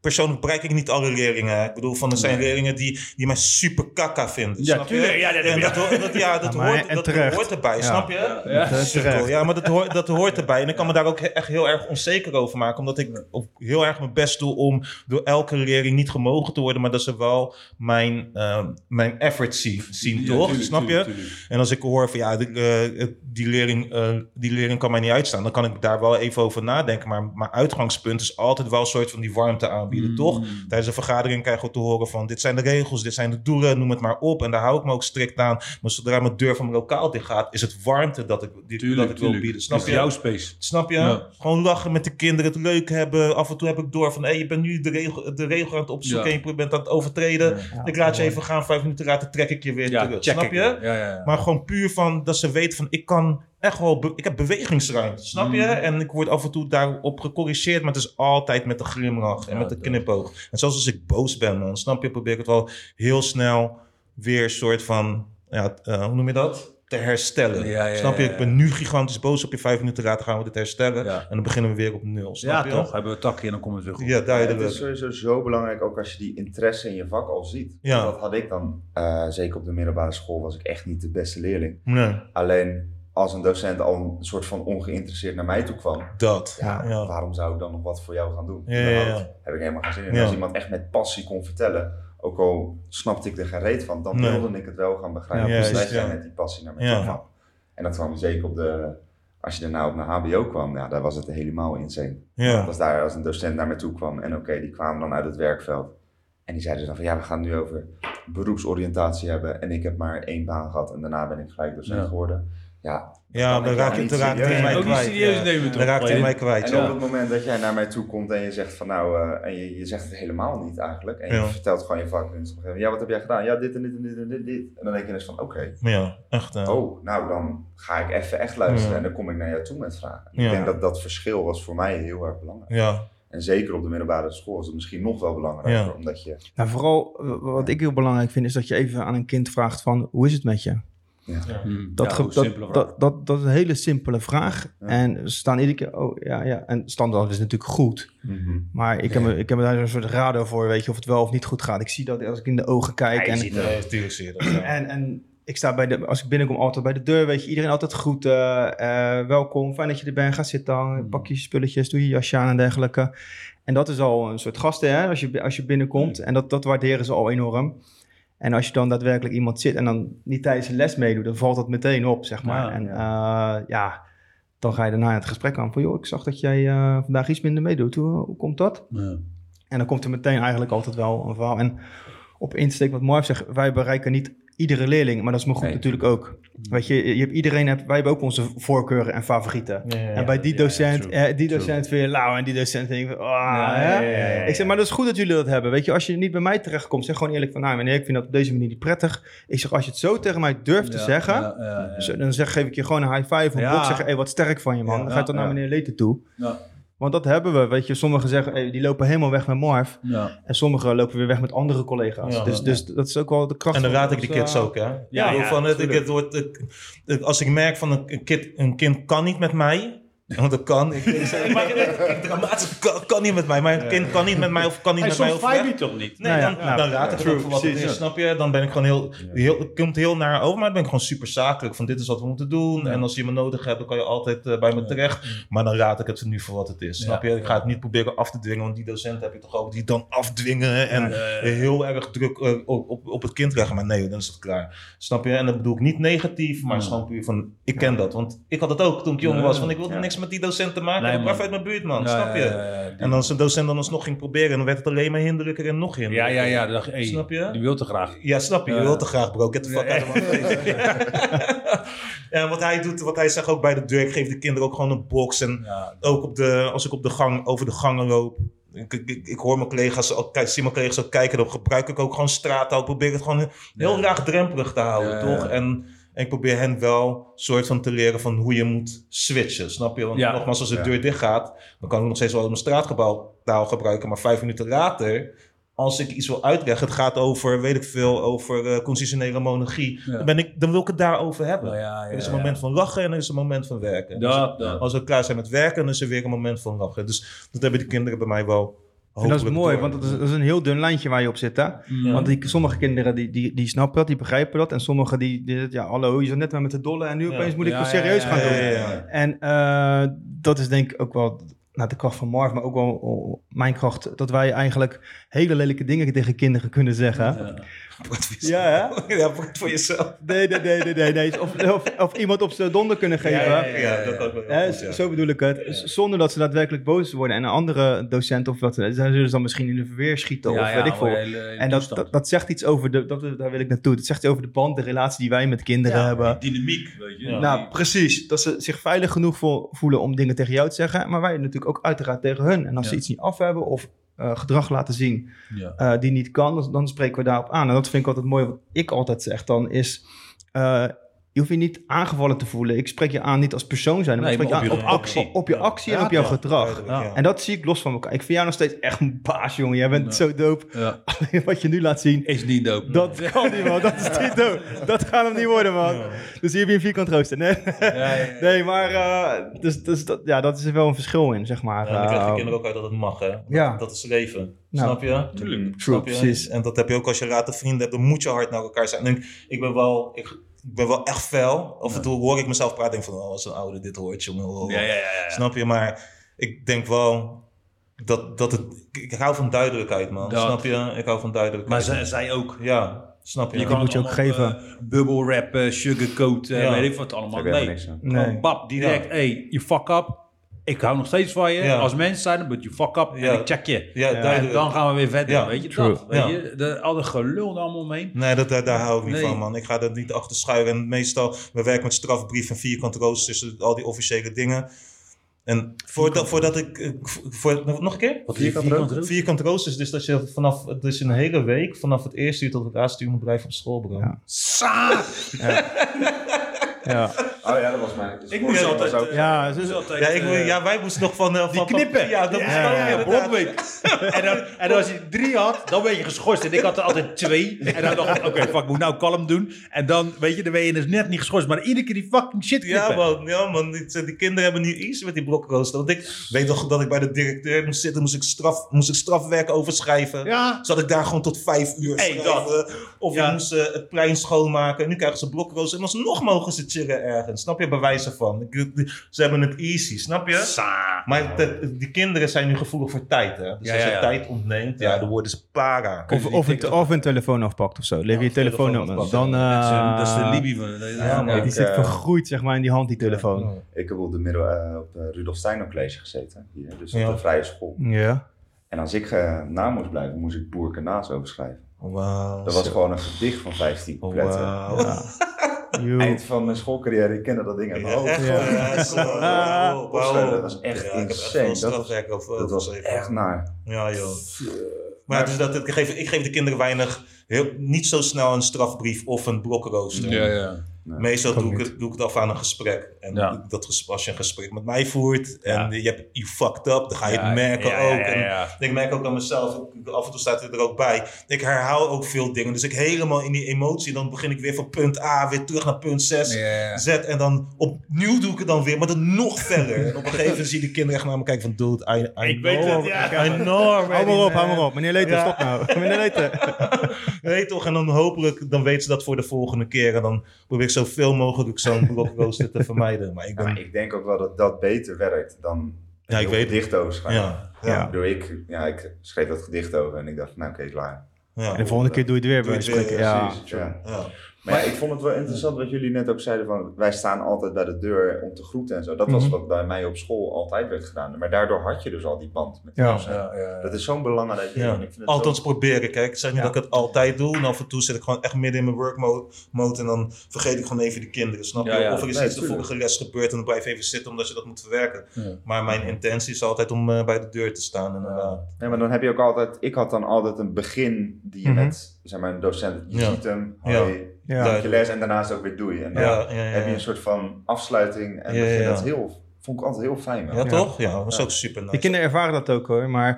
persoonlijk bereik ik niet alle leerlingen. Ik bedoel, van er zijn leerlingen die, die mij super kakka vinden. Ja, snap je? tuurlijk. Ja, dat- en dat, hoort- dat, ja, dat, Ja, maar- hoort, dat hoort erbij, Ja. snap je? Ja. Ja, maar dat hoort, dat hoort erbij. En ik kan me daar ook he- echt heel erg onzeker over maken. Omdat ik heel erg mijn best doe om door elke leerling niet gemogen te worden. Maar dat ze wel mijn, ehm, mijn effort zien, zien Ja, toch? tuurlijk, Snap je? tuurlijk, tuurlijk. En als ik hoor van ja, die, eh, die, leerling, eh, die leerling kan mij niet uitstaan, dan kan ik daar wel even over nadenken. Maar mijn uitgangspunt is altijd wel een soort van die warmte aanbieden, Mm. toch? Tijdens een vergadering krijg ik ook te horen van dit zijn de regels, dit zijn de doelen, noem het maar op. En daar hou ik me ook strikt aan. Maar zodra mijn deur van mijn lokaal dicht gaat, is het warmte dat ik, die, Tuurlijk, dat ik wil bieden. Snap is je? jouw space. Snap je? Ja. Gewoon lachen met de kinderen, het leuk hebben. Af en toe heb ik door van, hé, je bent nu de regel, de regel aan het opzoeken Ja. en je bent aan het overtreden. Ja, ik laat je even gaan, vijf minuten later trek ik je weer terug. Snap je? Maar gewoon puur van dat ze weten van, ik kan echt wel, be- ik heb bewegingsruimte, snap je? Mm. En ik word af en toe daarop gecorrigeerd, maar het is altijd met een glimlach en Ja, met een dat- knipoog. En zelfs als ik boos ben, man, snap je, probeer ik het wel heel snel weer een soort van, ja, eh, hoe noem je dat? Te herstellen. Ja, ja, snap je? ja, Ik ben nu gigantisch boos op je, vijf minuten later gaan we dit herstellen. Ja. En dan beginnen we weer op nul, snap Ja, je? toch? Hebben we takje en dan komt het weer goed. Ja, Ja, het duidelijk. is sowieso zo belangrijk ook als je die interesse in je vak al ziet. Ja. Dat had ik dan, eh, zeker op de middelbare school, was ik echt niet de beste leerling. Nee, Alleen als een docent al een soort van ongeïnteresseerd naar mij toe kwam, dat. ja, Ja. waarom zou ik dan nog wat voor jou gaan doen? Ja, ja, ja. Überhaupt heb ik helemaal geen zin in. Ja. Als iemand echt met passie kon vertellen, ook al snapte ik er geen reet van, dan Nee. wilde ik het wel gaan begrijpen. Ja, dus wij met die passie naar mij Ja. toe kwam. En dat kwam zeker op de, als je daarna op naar HBO kwam, ja, daar was het helemaal insane. Ja. Als, daar, als een docent naar mij toe kwam en oké, die kwamen dan uit het werkveld. En die zeiden dan van ja, we gaan nu over beroepsoriëntatie hebben. En ik heb maar één baan gehad en daarna ben ik gelijk docent Ja. geworden. Ja, Ja, dan raak je raak mij nemen. Ook niet kwijt. Dan raak je mij kwijt, En ja. op het moment dat jij naar mij toe komt en je zegt van nou, eh, en je, je zegt het helemaal niet eigenlijk. En Ja. je vertelt gewoon je vak. En ze zeggen, ja, wat heb jij gedaan? Ja, dit en dit en dit en dit. dit. En dan denk je dus van oké, Ja, echt. oh, nou dan ga ik even echt luisteren. Ja. En dan kom ik naar jou toe met vragen. Ik denk dat dat verschil was voor mij heel erg belangrijk. Ja, En zeker op de middelbare school is het misschien nog wel belangrijker. Ja. Omdat je Nou, vooral wat ik heel belangrijk vind, is dat je even aan een kind vraagt van, hoe is het met je? Mm, Dat, ja, dat, dat, dat, dat is een hele simpele vraag. Ja. En ze staan iedere keer, oh ja, ja. En standaard is natuurlijk goed. Maar ik heb, me, ik heb me daar een soort radar voor, weet je, of het wel of niet goed gaat. Ik zie dat als ik in de ogen kijk. en, ja, natuurlijk zie je dat. en, en ik sta bij de, als ik binnenkom altijd bij de deur, weet je, iedereen altijd groeten. eh, welkom, fijn dat je er bent. Ga zitten dan, pak je spulletjes, doe je jasje aan en dergelijke. En dat is al een soort gasten, hè, als je, als je binnenkomt. En dat, dat waarderen ze al enorm. En als je dan daadwerkelijk iemand zit en dan niet tijdens de les meedoet, dan valt dat meteen op, zeg maar. Ja, en ja. ja, dan ga je daarna in het gesprek aan van, joh, ik zag dat jij eh, vandaag iets minder meedoet. Hoe, hoe komt dat? Ja. En dan komt er meteen eigenlijk altijd wel een verhaal. En op insteek wat Marv zegt, wij bereiken niet iedere leerling, maar dat is me goed Nee. natuurlijk ook. Weet je, je hebt iedereen, hebt, wij hebben ook onze voorkeuren en favorieten. Ja, ja, en bij die ja, ja, docent, true, eh, die true. docent vind je lauw en die docent denk ik, ah, Ja, hè? ja, ja, ja, ja. Ik zeg, maar dat is goed dat jullie dat hebben. Weet je, als je niet bij mij terechtkomt, zeg gewoon eerlijk van, nou meneer, ik vind dat op deze manier niet prettig. Ik zeg, als je het zo tegen mij durft te zeggen, ja, ja, ja. zo- dan zeg, geef ik je gewoon een high five of een. Zeg, hey, wat sterk van je man. Ja, dan ga je toch naar ja. meneer Leten toe. Ja. Want dat hebben we. Weet je, sommigen zeggen, hey, die lopen helemaal weg met Marv. Ja. En sommigen lopen weer weg met andere collega's. Ja. dus, dus dat is ook wel de kracht En dan raad ik die dus, kids eh, ook, hè? Ja, Ja, ja, van het, ik, het wordt, ik- als ik merk van een, kind, een kind kan niet met mij. Want dat kan. Ik, ik, zeg, maar ik, dramatisch, kan, kan niet met mij. Maar een kind kan niet met mij of kan niet met mij. soms Of vibe je toch niet? Nee, Nou ja, dan, nou, dan raad ik het ook voor wat het is, snap je? Dan ben ik gewoon heel, heel het komt heel naar over, maar dan ben ik gewoon super zakelijk. Van dit is wat we moeten doen. En als je me nodig hebt, dan kan je altijd eh, bij me terecht. Maar dan raad ik het nu voor wat het is, snap je? Ik ga het niet proberen af te dwingen, want die docent heb je toch ook die dan afdwingen en heel erg druk eh, op, op, op het kind leggen. Maar nee, dan is het klaar. Snap je? En dat bedoel ik niet negatief, maar gewoon puur van, ik ken dat. Want ik had het ook toen ik jong was, van ik wilde Ja. Niks met die docent te maken. Nee, ik man. blijf uit mijn buurt, man. Ja, snap je? ja, ja, ja, En als een docent dan alsnog ging proberen, dan werd het alleen maar hinderlijker en nog Ja, hinderlijker. ja, ja. Dacht hey, Snap je? Die wil te graag. Ja, snap je. Je Ja. wilt te graag, bro. Get the fuck out of my face. en wat hij doet, wat hij zegt ook bij de deur, ik geef de kinderen ook gewoon een box. En Ja, ook op de, als ik op de gang, over de gangen loop. Ik, ik, ik, hoor mijn collega's, ook, kijk, zie mijn collega's ook kijken. Dan gebruik ik ook gewoon straattaal. Ik probeer het gewoon heel Ja. laagdrempelig te houden, Ja, ja, toch? ja. En, en ik probeer hen wel soort van te leren van hoe je moet switchen, snap je? Want Ja. nogmaals, als de Ja. deur dicht gaat, dan kan ik nog steeds wel mijn straatgebouw taal gebruiken. Maar vijf minuten later, als ik iets wil uitleggen, het gaat over, weet ik veel, over eh, constitutionele monarchie. Ja. Dan, ben ik, dan wil ik het daarover hebben. Nou ja, ja, er is een ja. moment van lachen en er is een moment van werken. Dus Dat, als we klaar zijn met werken, dan is er weer een moment van lachen. Dus dat hebben die kinderen bij mij wel. En dat is mooi, door. want dat is, dat is een heel dun lijntje waar je op zit. Hè? Want die, sommige kinderen die, die, die snappen dat, die begrijpen dat. En sommigen die, die ja, hallo, je zat net maar met de dolle en nu Ja. opeens moet ik Ja, ja, serieus ja, gaan ja, doen. ja, ja. En eh, dat is denk ik ook wel naar de kracht van Marv, maar ook wel oh, mijn kracht. Dat wij eigenlijk hele lelijke dingen tegen kinderen kunnen zeggen. Ja. Voor Ja, jezelf. Ja, wordt voor jezelf. Nee, nee, nee, nee, nee. Of, of, of iemand op zijn donder kunnen geven. Ja, ja, ja. Ja, dat ook wel Hè, goed. Zo bedoel ik het. Zonder dat ze daadwerkelijk boos worden. En een andere docent of wat, dan zullen ze dan misschien in de verweer schieten of weet ik veel. En dat, dat, dat zegt iets over de, dat, daar wil ik naartoe. Dat zegt iets over de band, de relatie die wij met kinderen hebben. dynamiek, weet je. Nou, precies. Dat ze zich veilig genoeg vo- voelen om dingen tegen jou te zeggen. Maar wij natuurlijk ook uiteraard tegen hun. En als ze iets niet af hebben of eh, gedrag laten zien Ja. eh, die niet kan, dan, dan spreken we daarop aan. En dat vind ik altijd mooi. Wat ik altijd zeg dan is... eh, je hoeft je niet aangevallen te voelen. Ik spreek je aan niet als persoon zijn, maar Nee, ik spreek je op aan je op actie, op je Ja. actie en op jouw gedrag. Ja. En dat zie ik los van elkaar. Ik vind jou nog steeds echt een baas, jongen. Jij bent zo dope. Alleen wat je nu laat zien, Is niet dope. dat kan niet, man. Dat is niet dope. Dat gaat hem niet worden, man. Dus hier heb je een vierkant rooster. Nee, Ja, ja, ja. nee maar uh, dus, dus dat, ja, dat is er wel een verschil in, zeg maar. Ja, dan krijg je Uh, kinderen ook uit dat het mag, hè? Ja. Dat is leven. Nou, Snap je? Tuurlijk. True, Snap je? precies. En dat heb je ook als je rate vrienden hebt. Dan moet je hard naar elkaar zijn. En ik, ik ben wel... Ik, ik ben wel echt fel. Af en toe hoor ik mezelf praten en denk van... Oh, als een oude dit hoort, jongen. Ja, ja, ja, ja. Snap je? Maar ik denk wel dat, dat het... Ik, ik hou van duidelijkheid, man. Dat. Snap je? Ik hou van Maar duidelijkheid. zij, zij ook. Ja, snap je? Je kan- moet je ook geven. bubble wrap, eh, sugarcoat, eh, Ja. weet ik wat allemaal. Nee, niks Nee. bap, direct. Hey, you fuck up. Ik hou nog steeds van je Ja. als mens zijn, but you fuck up Ja. en ik check je. Ja, En dan gaan we weer verder, Ja, weet je true. dat? Weet Ja. je, de, al dat gelul er allemaal omheen. Nee, dat, daar, daar hou ik niet Nee. van, man. Ik ga er niet achter schuilen. En meestal, we werken met strafbrief en vierkant roosters, al die officiële dingen. En voordat, voordat ik... eh, Voor, nog een keer? Wat Vierkant roosters, dus dat je vanaf dus een hele week, vanaf het eerste uur tot het laatste uur moet blijven op school, bro. Ja. Sa! ja. Oh ja, dat was mijn... Ik moest altijd... was ook- eh, Ja, dus- altijd, Ja, ik, moet- eh, ja, wij moesten nog van... eh, Die van knippen. Ja, dat ja, moest ja, ook, ja, blokweek. en, dan, en dan als je drie had, dan ben je geschorst. En ik had er altijd twee. En dan dacht ik, oké, fuck, ik moet nou kalm doen. En dan, weet je, dan ben je dus net niet geschorst. Maar iedere keer die fucking shit Ja knippen. man, ja man, die, die kinderen hebben nu iets met die blokrooster. Want ik weet toch dat ik bij de directeur moest zitten, moest ik, straf, moest ik strafwerk overschrijven. Ja. Zat ik daar gewoon tot vijf uur Hey. Of Ja. ik moest eh, het plein schoonmaken. En nu krijgen ze blokrooster. En alsnog mogen ze chillen ergens. Snap je? Bewijzen van. Ze hebben het easy, snap je? Sa. Maar de- die kinderen zijn nu gevoelig voor tijd. Hè? Dus Ja, als je ja, ja. tijd ontneemt, ja, Ja. dan worden ze para. Of, of, een, of een telefoon afpakt of zo. Lever je telefoon op. Dan, Dat is, een- dat is de eh, Libië van... Ja, man. die Ik, zit eh, vergroeid zeg maar in die hand, die telefoon. Ik heb op de middel, eh, op Rudolf Steiner College gezeten. Hier, dus op de vrije school. Ja. En als ik na moest blijven, moest ik Boerkenaas overschrijven. Wauw. Dat was gewoon een gedicht van 15 coupletten. Ja. Joe. Eind van mijn schoolcarrière, ik kende dat ding uit mijn Ja, hoofd. echt, Ja. ja, zo. Wauw, wauw. Dat was echt insane. Dat was- Dat was echt naar. Ja, joh. Maar dus dat, ik, geef, ik geef de kinderen weinig, heel, niet zo snel een strafbrief of een blokkenrooster. Ja, ja. Nee. Meestal doe ik, het, doe ik het af aan een gesprek. En Ja. dat als je een gesprek met mij voert en Ja. je hebt you fucked up, dan ga je Ja, het merken ja, ja, ook. ja, En ik merk ook aan mezelf, af en toe staat het er ook bij. Ik herhaal ook veel dingen. Dus ik helemaal in die emotie, dan begin ik weer van punt A weer terug naar punt 6. Ja, ja. Z en dan opnieuw doe ik het dan weer, maar dan nog verder. En op een gegeven moment zie je de kinderen echt naar me kijken van, dude, I, I Ik know, weet het, ja. I know Hou maar op, hou maar op. Meneer Leter, stop nou. Meneer Leter. Nee toch, en dan hopelijk, dan weten ze dat voor de volgende keer. En dan probeer ik zoveel mogelijk zo'n blokrooster te vermijden. Maar ik Ja, ben, maar ik denk ook wel dat dat beter werkt dan Ja, ik weet het. gedicht over schrijven. ja, Ja. ja, Ik, bedoel, ik, ja, ik schreef dat gedicht over en ik dacht, nou oké, klaar. ja. En de volgende keer doe je het weer Doe bij je het spreken. weer, Ja. Precies, ja. Maar ja, ik vond het wel interessant wat jullie net ook zeiden van wij staan altijd bij de deur om te groeten en zo. Dat was Mhm. wat bij mij op school altijd werd gedaan. Maar daardoor had je dus al die band met die Ja. Ja, ja, Dat is zo'n belangrijk ding. Ja. En ik vind het Althans zo- proberen. Kijk, ik zeg niet Ja. dat ik het altijd doe. En af en toe zit ik gewoon echt midden in mijn work mode, mode en dan vergeet ik gewoon even de kinderen, snap je? Of er is Nee, iets de vorige les gebeurd en dan blijf je even zitten omdat je dat moet verwerken. Ja. Maar mijn intentie is altijd om eh, bij de deur te staan inderdaad. Nee, maar dan heb je ook altijd, ik had dan altijd een begin die je Mhm. met, zeg maar, een docent, je Ja. ziet hem, Ja. hoi, Ja. dank je les en daarnaast ook weer doei. En dan Ja, ja, ja. heb je een soort van afsluiting en Ja, begin. ja. dat heel, vond ik altijd heel fijn. Ja, toch? Ja, dat is ook super nice. De kinderen ervaren dat ook hoor. Maar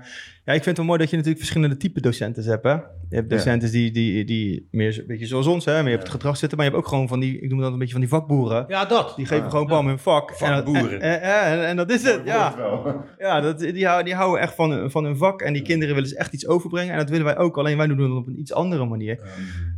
ja, ik vind het wel mooi dat je natuurlijk verschillende type docenten hebt. Hè? Je hebt Ja. docenten die, die, die meer een beetje zoals ons, hè, meer op het gedrag zitten. Maar je hebt ook gewoon van die, ik noem dat een beetje van die vakboeren. Ja, dat. Die geven gewoon bam hun vak. Vakboeren. En, en, en, en dat is het, ja. Ja, dat, die, houden, die houden echt van, van hun vak. En die kinderen willen dus echt iets overbrengen. En dat willen wij ook. Alleen wij doen het op een iets andere manier.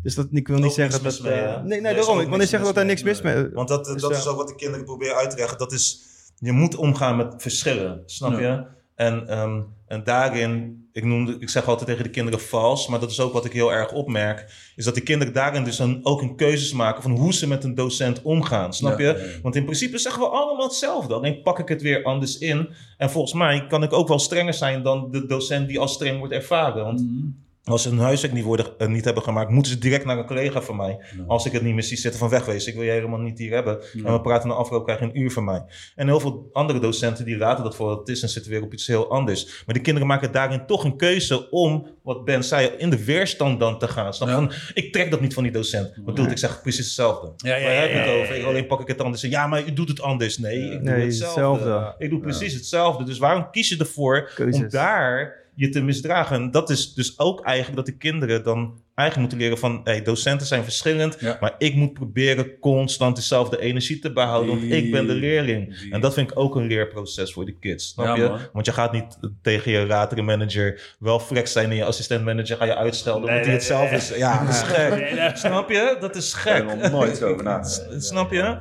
Dus dat, ik wil niet zeggen dat... mee, eh, nee, Nee, daarom. Ik wil niet zeggen dat daar niks mis mee. Want dat, Dus, dat is ook wat de kinderen proberen uit te leggen. Dat is, je moet omgaan met verschillen, snap je? En, ehm, en daarin, ik, noemde, ik zeg altijd tegen de kinderen vals, maar dat is ook wat ik heel erg opmerk, is dat de kinderen daarin dus dan ook een keuzes maken van hoe ze met een docent omgaan, snap Ja, je? ja. Want in principe zeggen we allemaal hetzelfde, alleen pak ik het weer anders in. En volgens mij kan ik ook wel strenger zijn dan de docent die als streng wordt ervaren. Want Mhm. Als ze hun huiswerk niet, worden, eh, niet hebben gemaakt, moeten ze direct naar een collega van mij. Ja. Als ik het niet meer zie zitten van wegwezen. Ik wil je helemaal niet hier hebben. En we praten na afloop, krijg je een uur van mij. En heel veel andere docenten die raden dat voor wat het is en zitten weer op iets heel anders. Maar de kinderen maken daarin toch een keuze om, wat Ben zei, in de weerstand dan te gaan. Snap? Ja. Van, ik trek dat niet van die docent. Wat doe ik? Ik zeg precies hetzelfde. Ja, ja, Waar heb je ja, het over? ja, Ik ja. alleen pak ik het anders. Ja, maar u doet het anders. Nee, ik doe Nee, hetzelfde. hetzelfde. Ik doe precies hetzelfde. Dus waarom kies je ervoor Keuzes. om daar je te misdragen? En dat is dus ook eigenlijk dat de kinderen dan eigenlijk moeten leren van... Hey, docenten zijn verschillend, Ja. maar ik moet proberen constant dezelfde energie te behouden. Want ik ben de leerling. En dat vind ik ook een leerproces voor de kids. Snap Ja, je? man. Want je gaat niet tegen je latere manager wel flex zijn en je assistent manager ga je uitschelden. Nee, omdat hij nee, hetzelfde nee. is. Ja, dat is gek. Snap je? Dat is Ik heb er gek. nog nooit over na. Snap je?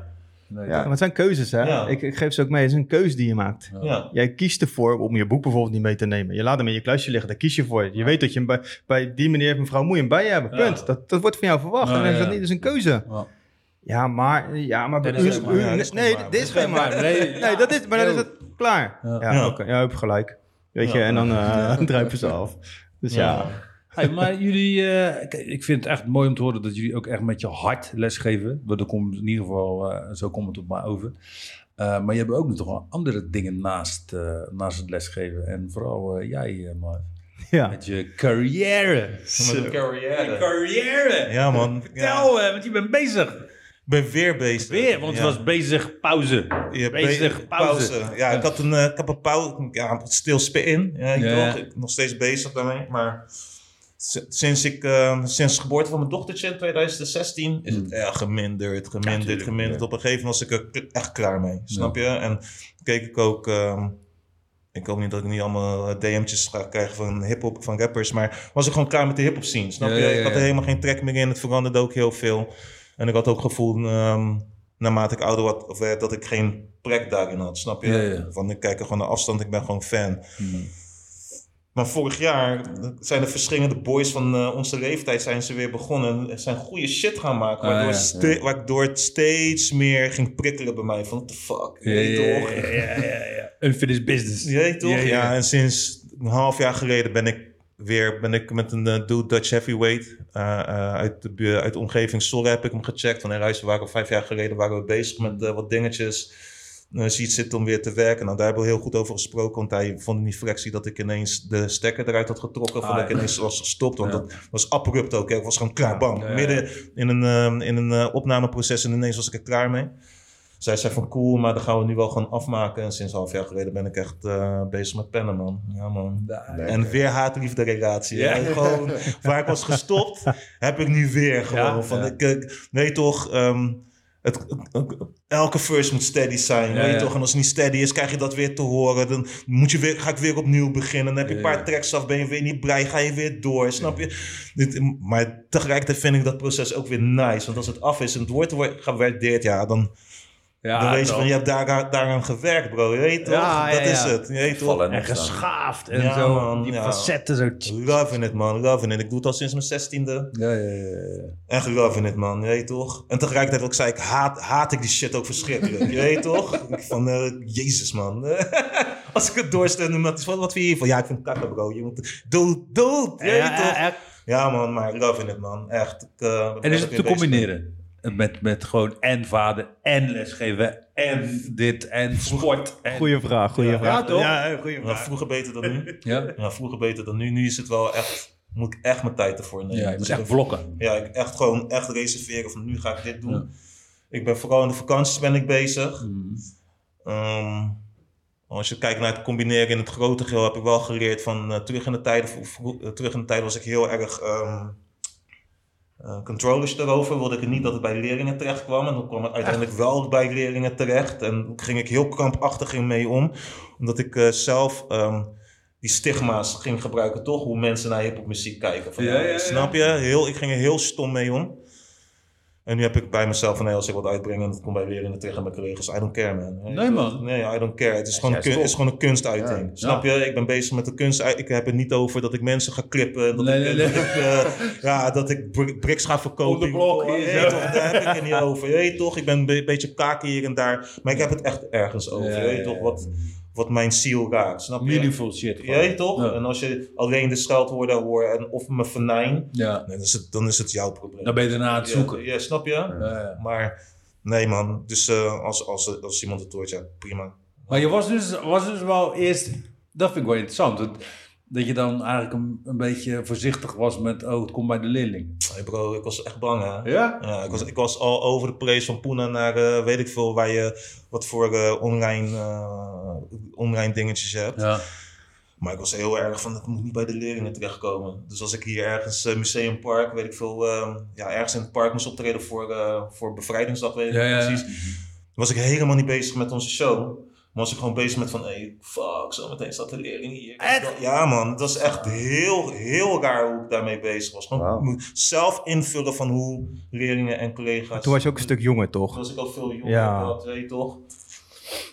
Nee, Ja. Maar het zijn keuzes, hè? Ja. Ik, ik geef ze ook mee. Het is een keuze die je maakt. Ja. Jij kiest ervoor om je boek bijvoorbeeld niet mee te nemen. Je laat hem in je kluisje liggen, daar kies je voor. Je weet dat je hem bij, bij die meneer of mevrouw moet je hem bij je hebben. Ja. Punt. Dat, dat wordt van jou verwacht. En is dat niet dus een keuze. Ja. Ja, maar... Ja, maar is u- maar. u- is nee, maar. dit is geen maar. Nee, Nee, dat is, maar dan is het klaar. Ja. Ja, Ja. oké. Ja, je hebt gelijk. Weet je, en dan eh druipen ze af. Dus ja. Hey, maar jullie, eh, ik vind het echt mooi om te horen dat jullie ook echt met je hart lesgeven. Er komt in ieder geval, eh, zo komt het op mij over. Eh, maar je hebt ook nog toch wel andere dingen naast, eh, naast het lesgeven. En vooral eh, jij, eh, Marv, ja. met je carrière. Met Je carrière. carrière! Ja, man. Vertel, eh, want je bent bezig. Ik ben weer bezig. Weer, want het Ja. was bezig pauze. Ja, bezig, be- pauze. Ja, ik had een, ik heb een pauze, ja, stil spin. Ja, ik Ja. nog steeds bezig daarmee. Maar sinds, ik, eh, sinds de geboorte van mijn dochtertje in 2016 is het echt geminderd, geminderd, geminderd. ja. Op een gegeven moment was ik er echt klaar mee, snap je? En keek ik ook... ehm, ik hoop niet dat ik niet allemaal eh, DM'tjes ga krijgen van hip-hop, van rappers. Maar was ik gewoon klaar met de hip-hop scene. Snap je? Ik had er helemaal geen trek meer in. Het veranderde ook heel veel. En ik had ook het gevoel, ehm, naarmate ik ouder werd, dat ik geen plek daarin had. Snap je? Van ik kijk er gewoon naar afstand, ik ben gewoon fan. Hmm. Maar vorig jaar zijn de verschillende boys van eh, onze leeftijd zijn ze weer begonnen. En zijn goede shit gaan maken. Ah, Waardoor, ja. ste- waardoor het steeds meer ging prikkelen bij mij. Van, what the fuck? Ja, Nee, ja, toch? ja, ja, ja. Unfinished business. Weet toch? Ja, en sinds een half jaar geleden ben ik weer ben ik met een eh, dude Dutch Heavyweight eh, uit, de, uit de omgeving Sorre heb ik hem gecheckt. Van hey, luister, we waren vijf jaar geleden waren we bezig met wat dingetjes. Uh, ziet zitten om weer te werken. Nou, daar hebben we heel goed over gesproken. Want hij vond in die fractie dat ik ineens de stekker eruit had getrokken. Of Ah, dat ik ja. ineens was gestopt. Want Ja. dat was abrupt ook. hè. Ik was gewoon klaar, bam. Ja, ja, ja. Midden in een, eh, in een eh, opnameproces en ineens was ik er klaar mee. Zij zei van cool, maar dan gaan we nu wel gewoon afmaken. En sinds een half jaar geleden ben ik echt eh, bezig met pennen, man. Ja, man. Lekker. En weer haat-liefde relatie. Ja. Gewoon, waar ik was gestopt, heb ik nu weer gewoon. Ja, van, ja. Ik, ik weet toch, ehm, het, elke verse moet steady zijn. Ja, weet je ja. toch? En als het niet steady is, krijg je dat weer te horen. Dan moet je weer, ga ik weer opnieuw beginnen. Dan heb je een paar ja. tracks af, ben je weer niet blij, ga je weer door. Snap je? Dit, maar tegelijkertijd vind ik dat proces ook weer nice. Want als het af is en het wordt wordt gewaardeerd, ja, dan, Ja, dan weet je van, je hebt daar, daaraan gewerkt, bro. Je weet toch? Ja, ja, dat is het. Je weet toch? En geschaafd en zo. man, die facetten zo. Loving it, man. Loving it. Ik doe het al sinds mijn zestiende. Ja, ja, ja. ja. Echt loving it, man. Je weet toch? En tegelijkertijd ook zei ik, haat, haat ik die shit ook verschrikkelijk. Je weet toch? Ik van, eh, jezus, man. Als ik het is wat, wat vind je hiervan? Ja, ik vind kakken, bro. Je moet dood, dood. Je Ja, weet ja, toch? ja. Man. Maar loving it, man. Echt. Ik, eh, En is het te combineren? Met, met gewoon en vader en lesgeven en dit en sport. En... Goeie vraag, goeie Ja, vraag. ja, toch? Ja, goeie Ja, vroeger beter dan nu. Ja? Ja, vroeger beter dan nu. Nu is het wel echt, moet ik echt mijn tijd ervoor nemen. ja, je moet Dus echt ik- blokken. Ja, ik echt gewoon echt reserveren van nu ga ik dit doen. Ja. Ik ben vooral in de vakanties ben ik bezig. Mm. Ehm, als je kijkt naar het combineren in het grote geheel, heb ik wel geleerd van eh, terug in de tijden. vro- vro- eh, terug in de tijd was ik heel erg ehm eh, controllers erover. Wilde ik niet dat het bij leerlingen terecht kwam. En dan kwam het uiteindelijk wel bij leerlingen terecht. En ging ik heel krampachtig in mee om. Omdat ik eh, zelf ehm, die stigma's ging gebruiken, toch? Hoe mensen naar hip-hop muziek kijken. Van, Ja, ja, ja, ja. Snap je? Heel, ik ging er heel stom mee om. En nu heb ik bij mezelf van, nee, als ik wat uitbreng en het komt bij leerlingen terecht en mijn collega's, I don't care, man. Nee, man. Nee, I don't care. Het is, Ja, gewoon, een kun- het is gewoon een kunstuiting. Ja. Snap je? Ik ben bezig met de kunst. Ik heb het niet over dat ik mensen ga klippen. Dat Nee, ik, nee, dat nee. ik, eh, ja, dat ik br- bricks ga verkopen. Op de blok toch, daar heb ik het niet over. Je weet toch? Ik ben een be- beetje kaken hier en daar. Maar ik heb het echt ergens over. Ja, je weet ja, toch? ja. Wat, wat mijn ziel raakt. Snap je? Meaningful shit. Je gewoon. weet toch? Ja. En als je alleen de scheldwoorden hoort en of me vernijn, Ja. dan is het, dan is het jouw probleem. Dan ben je daarna aan het zoeken. Ja, ja, snap je? Ja, ja. Maar nee man, dus eh, als, als, als iemand het hoort, ja prima. Maar je was dus, was dus wel eerst, dat vind ik wel interessant, dat, dat je dan eigenlijk een, een beetje voorzichtig was met, oh het komt bij de leerling. Hey bro, ik was echt bang hè. Ja? Ja, ik was, ik was al over de place van Puna naar eh, weet ik veel waar je wat voor eh, online, eh, online dingetjes hebt. Ja. Maar ik was heel erg van, het moet niet bij de leerlingen terechtkomen. Dus als ik hier ergens, eh, Museumpark, weet ik veel, eh, ja, ergens in het park moest optreden voor, eh, voor Bevrijdingsdag, weet ik Ja, niet ja. precies. was ik helemaal niet bezig met onze show. Maar was ik gewoon bezig met van, hey, fuck, zometeen staat de leerling hier. Echt? Ja man, het was echt heel, heel raar hoe ik daarmee bezig was. Gewoon moet zelf invullen van hoe leerlingen en collega's... Toen was je ook een stuk jonger, Toen toch? was ik al veel jonger, Ja. dat weet je toch?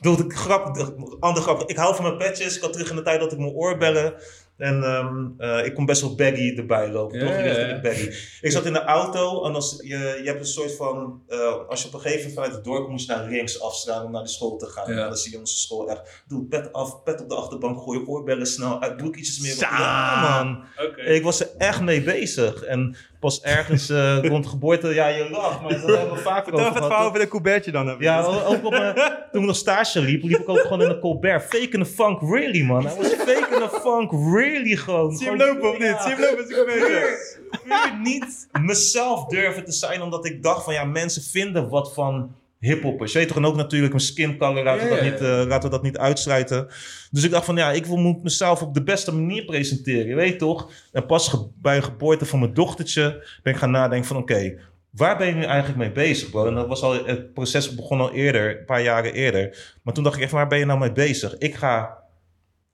Doe de grap, de andere grap. Ik hou van mijn petjes. Ik had terug in de tijd dat ik mijn oorbellen. En ehm, eh, ik kon best wel baggy erbij lopen. Toch? ik baggy. Ik zat in de auto en als, je, je hebt een soort van. eh, als je op een gegeven moment vanuit het dorp moest naar links afslaan om naar de school te gaan. En dan zie je onze school echt. Doe pet af, pet op de achterbank, gooi je oorbellen snel uit. Doe ik ietsjes meer. Ja, man. Ik was er echt mee bezig. En pas ergens eh, rond geboorte, ja, je lacht, maar dat hebben we over gehad. over de Coubertje dan. Ja, ook op mijn, toen ik nog stage liep, liep ik ook gewoon in een Colbert. Faking the funk really, man. Hij was faking the funk really gewoon. Zie hem Gewoon- lopen of niet? Zie hem lopen Coubertje. Puur niet mezelf durven te zijn, omdat ik dacht van ja, mensen vinden wat van hiphoppers. Je weet toch, en ook natuurlijk mijn skin color, laten, we dat niet, eh, laten we dat niet uitsluiten. Dus ik dacht van ja, ik wil, moet mezelf op de beste manier presenteren, je weet toch. En pas bij een geboorte van mijn dochtertje ben ik gaan nadenken van oké, waar ben je nu eigenlijk mee bezig, bro? En dat was al, het proces begon al eerder, een paar jaren eerder. Maar toen dacht ik even, waar ben je nou mee bezig? Ik ga...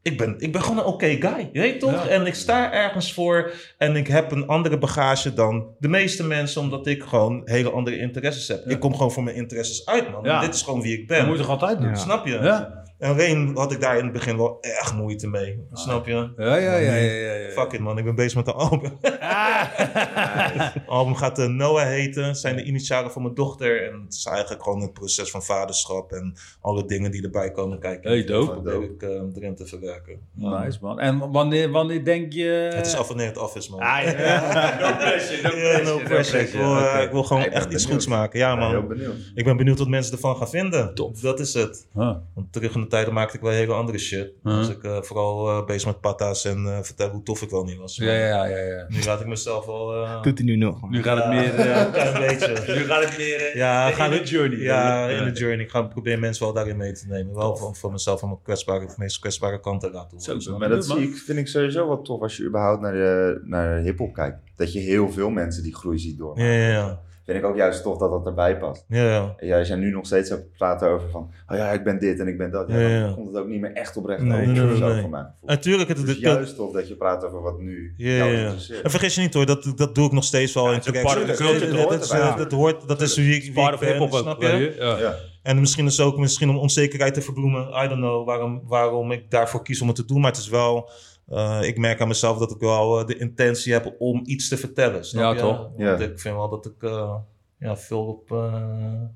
Ik ben, ik ben gewoon een oké guy, je weet toch? Ja. En ik sta ergens voor en ik heb een andere bagage dan de meeste mensen, omdat ik gewoon hele andere interesses heb. Ja. Ik kom gewoon voor mijn interesses uit, man. Ja. Dit is gewoon wie ik Dat ben. moet je toch altijd doen? Snap je? Ja. En alleen had ik daar in het begin wel echt moeite mee. Snap je? Ja, ja, ja, ja, ja, ja. Fuck it man, ik ben bezig met een album. Het album gaat eh, Noah heten, zijn de initialen van mijn dochter. En het is eigenlijk gewoon het proces van vaderschap en alle dingen die erbij komen kijken. Hey, dope. Dat ik eh, erin te verwerken. Nice man. En wanneer, wanneer denk je... Het is af wanneer het af is man. Ah, ja. no pressure, no pressure. no pressure. Ik wil, eh, ik wil gewoon echt iets benieuwd. goeds maken. Ja Ik ben heel man, benieuwd. ik ben benieuwd wat mensen ervan gaan vinden. Tof. Dat is het. Huh. Want terug in de tijden maakte ik wel hele andere shit. Uh-huh. Dus ik eh, vooral eh, bezig met patta's en eh vertellen hoe tof ik wel niet was. Ja, ja, ja, ja. Nu laat ik mezelf wel... eh, Doet hij nu nog. Nu gaat het ja, meer... eh, een klein beetje. nu gaat het meer... Ja, in gaan de we- journey. Ja, in de journey. Ik ga proberen mensen wel daarin mee te nemen. Wel voor, voor mezelf en mijn kwetsbare, meest kwetsbare kanten laten Zo, horen. zo. Maar dat zie ik, vind ik sowieso wel tof als je überhaupt naar, de, naar hip-hop kijkt. Dat je heel veel mensen die groei ziet door. Ja, ja, ja. Vind ik ook juist tof dat dat erbij past. ja, ja. En jij zijn nu nog steeds het praten over van, oh ja, ik ben dit en ik ben dat. Ja, Ja, dan ja. komt het ook niet meer echt oprecht Nee, over. Natuurlijk, het, Het het, is juist tof dat je praat over wat nu Ja, jou ja, ja. interesseert. En vergis je niet hoor, dat, dat doe ik nog steeds wel in het is een tracks. part of the Dat- culture, dat- dat dat- hoort dat- erbij. Dat hoort, dat is wie ik, wie Part ik of ben, hip-hop ook. snap je? Ja. Ja. En misschien is het ook misschien om onzekerheid te verbloemen. I don't know waarom, waarom ik daarvoor kies om het te doen. Maar het is wel, eh, ik merk aan mezelf dat ik wel eh, de intentie heb om iets te vertellen. Snap Ja, je? toch? Want ik vind wel dat ik eh, ja, veel, op, eh,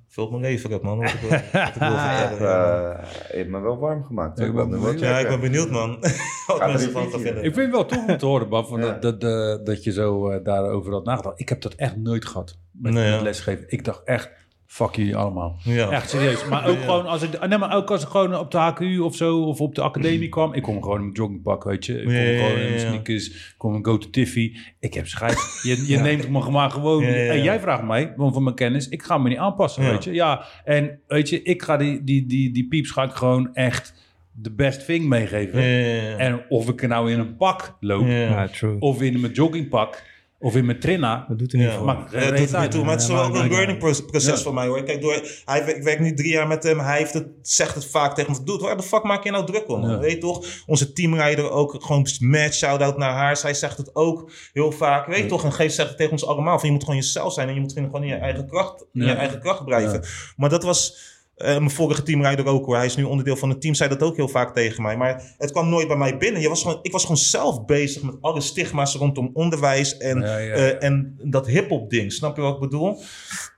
veel op mijn leven heb, man. Wat ik, wat ik wil vertellen. ja. Eh, je hebt me wel warm gemaakt. Ja, ik ben benieuwd. ja, ik ben benieuwd, man. Wat mensen een van gaan liedje vinden. Ik vind het wel tof om te horen, Bab, van Ja. dat, dat, dat, dat je zo eh, daarover had nagedacht. Ik heb dat echt nooit gehad met, Nee, met ja. lesgeven. Ik dacht echt, fuck jullie allemaal. Ja. Echt serieus. Maar ook gewoon als ik, nee, maar ook als ik gewoon op de HKU of zo, of op de academie kwam. Ik kom gewoon in mijn joggingpak, weet je. Ik kom Ja, gewoon in mijn ja, ja. sneakers. Ik kom in go to Tiffy. Ik heb schijt. Je, je neemt me maar gewoon. Ja, ja, ja. En jij vraagt mij, want van mijn kennis, ik ga me niet aanpassen, Ja. weet je. Ja, en weet je, ik ga die, die, die, die pieps ga ik gewoon echt de best thing meegeven. Ja, ja, ja. En of ik er nou in een pak loop, Ja. Ja, true. of in mijn joggingpak, of in mijn trinna. Dat doet er niet Ja. voor. Ja, geen dat doet er niet toe, maar het is wel ook een learning pro- proces Ja. voor mij hoor. Kijk, door, hij, ik werk nu drie jaar met hem. Hij heeft het, zegt het vaak tegen me. Dude, waar de fuck maak je nou druk om? Ja. Weet je toch? Onze teamleider ook gewoon mad shout-out naar haar. Zij zegt het ook heel vaak. Weet je toch? En geeft zegt het tegen ons allemaal. Van, je moet gewoon jezelf zijn en je moet gewoon in je eigen kracht, in je eigen kracht blijven. Maar dat was... eh, mijn vorige teamleider ook hoor. Hij is nu onderdeel van het team. Zei dat ook heel vaak tegen mij. Maar het kwam nooit bij mij binnen. Je was gewoon, ik was gewoon zelf bezig met alle stigma's rondom onderwijs en Ja, ja, eh, en dat hip-hop ding, snap je wat ik bedoel?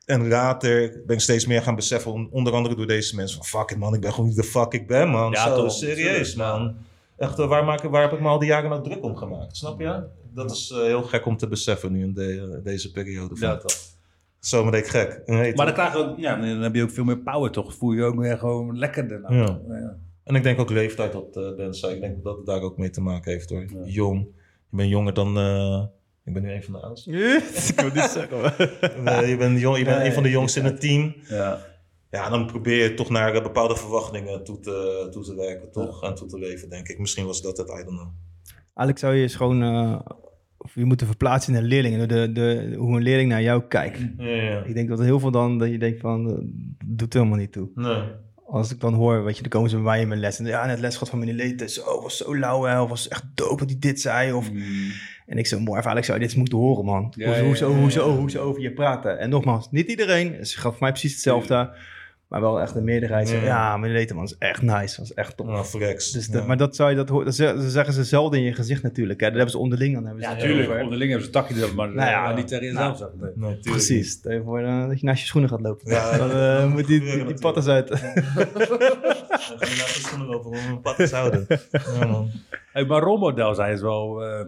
En later ben ik steeds meer gaan beseffen, on- onder andere door deze mensen, van fuck it man, ik ben gewoon niet de fuck ik ben man. Ja, Zo, toch, serieus man. Echt, eh, waar, maak, ik- waar heb ik me al die jaren nou druk om gemaakt, snap je? Dat is heel gek om te beseffen nu in de- deze periode. Van. Ja, toch. Zo ben ik gek. Nee, Maar dan, krijg je ook, ja, dan heb je ook veel meer power, toch? Voel je je ook weer gewoon lekkerder. Nou. Ja. Ja. En ik denk ook leeftijd dat uh, Ben zei. Ik denk dat het daar ook mee te maken heeft hoor. Ja. Jong. Je bent jonger dan... eh, ik ben nu een van de oudsten. ik wil niet zeggen. je bent, jong, je bent Nee, een van de jongsten in het team. Ja. Ja, dan probeer je toch naar eh, bepaalde verwachtingen toe te, toe te werken, toch? En toe te leven, denk ik. Misschien was dat het, I don't know. Eigenlijk zou je eens gewoon... of je moet verplaatsen in een leerling. en De, de, hoe een leerling naar jou kijkt. Ja, ja. Ik denk dat heel veel dan... Dat je denkt van... eh, doet helemaal niet toe. Nee. Als ik dan hoor, weet je, dan komen ze bij mij in mijn les. En ja, net les gehad van meneer Leeten. Zo, was zo lauw, hè. Of was echt dope dat hij dit zei. Of, en ik zo, mooi, eigenlijk zou je dit moeten horen, man. Ja, hoe, ja, hoe, ze, ja, hoe, ze, hoe ze over je praten. En nogmaals, niet iedereen. Ze gaf mij precies hetzelfde. Maar wel echt de meerderheid. Ja, Ja. ja meneer Leeten, man, is echt nice. Was echt top. Nou, flex. Dus dat, Maar dat zou je, dat, hoort- dat ze- dat zeggen ze zelden in je gezicht natuurlijk. Hè. Dat hebben ze onderling dan. Hebben ze Ja, tuurlijk. over. Onderling hebben ze een takje erop, maar Nou ja, eh, niet tegen jezelf nou. zeggen. Nee. Nee, tuurlijk Precies. Stel je voor eh, dat je naast je schoenen gaat lopen. Ja, dan eh, moet die, die, die pattes uit. niet. Ja, ga je schoenen lopen om een houden. Ja, man. Hey, maar rolmodel zijn is, wel, eh,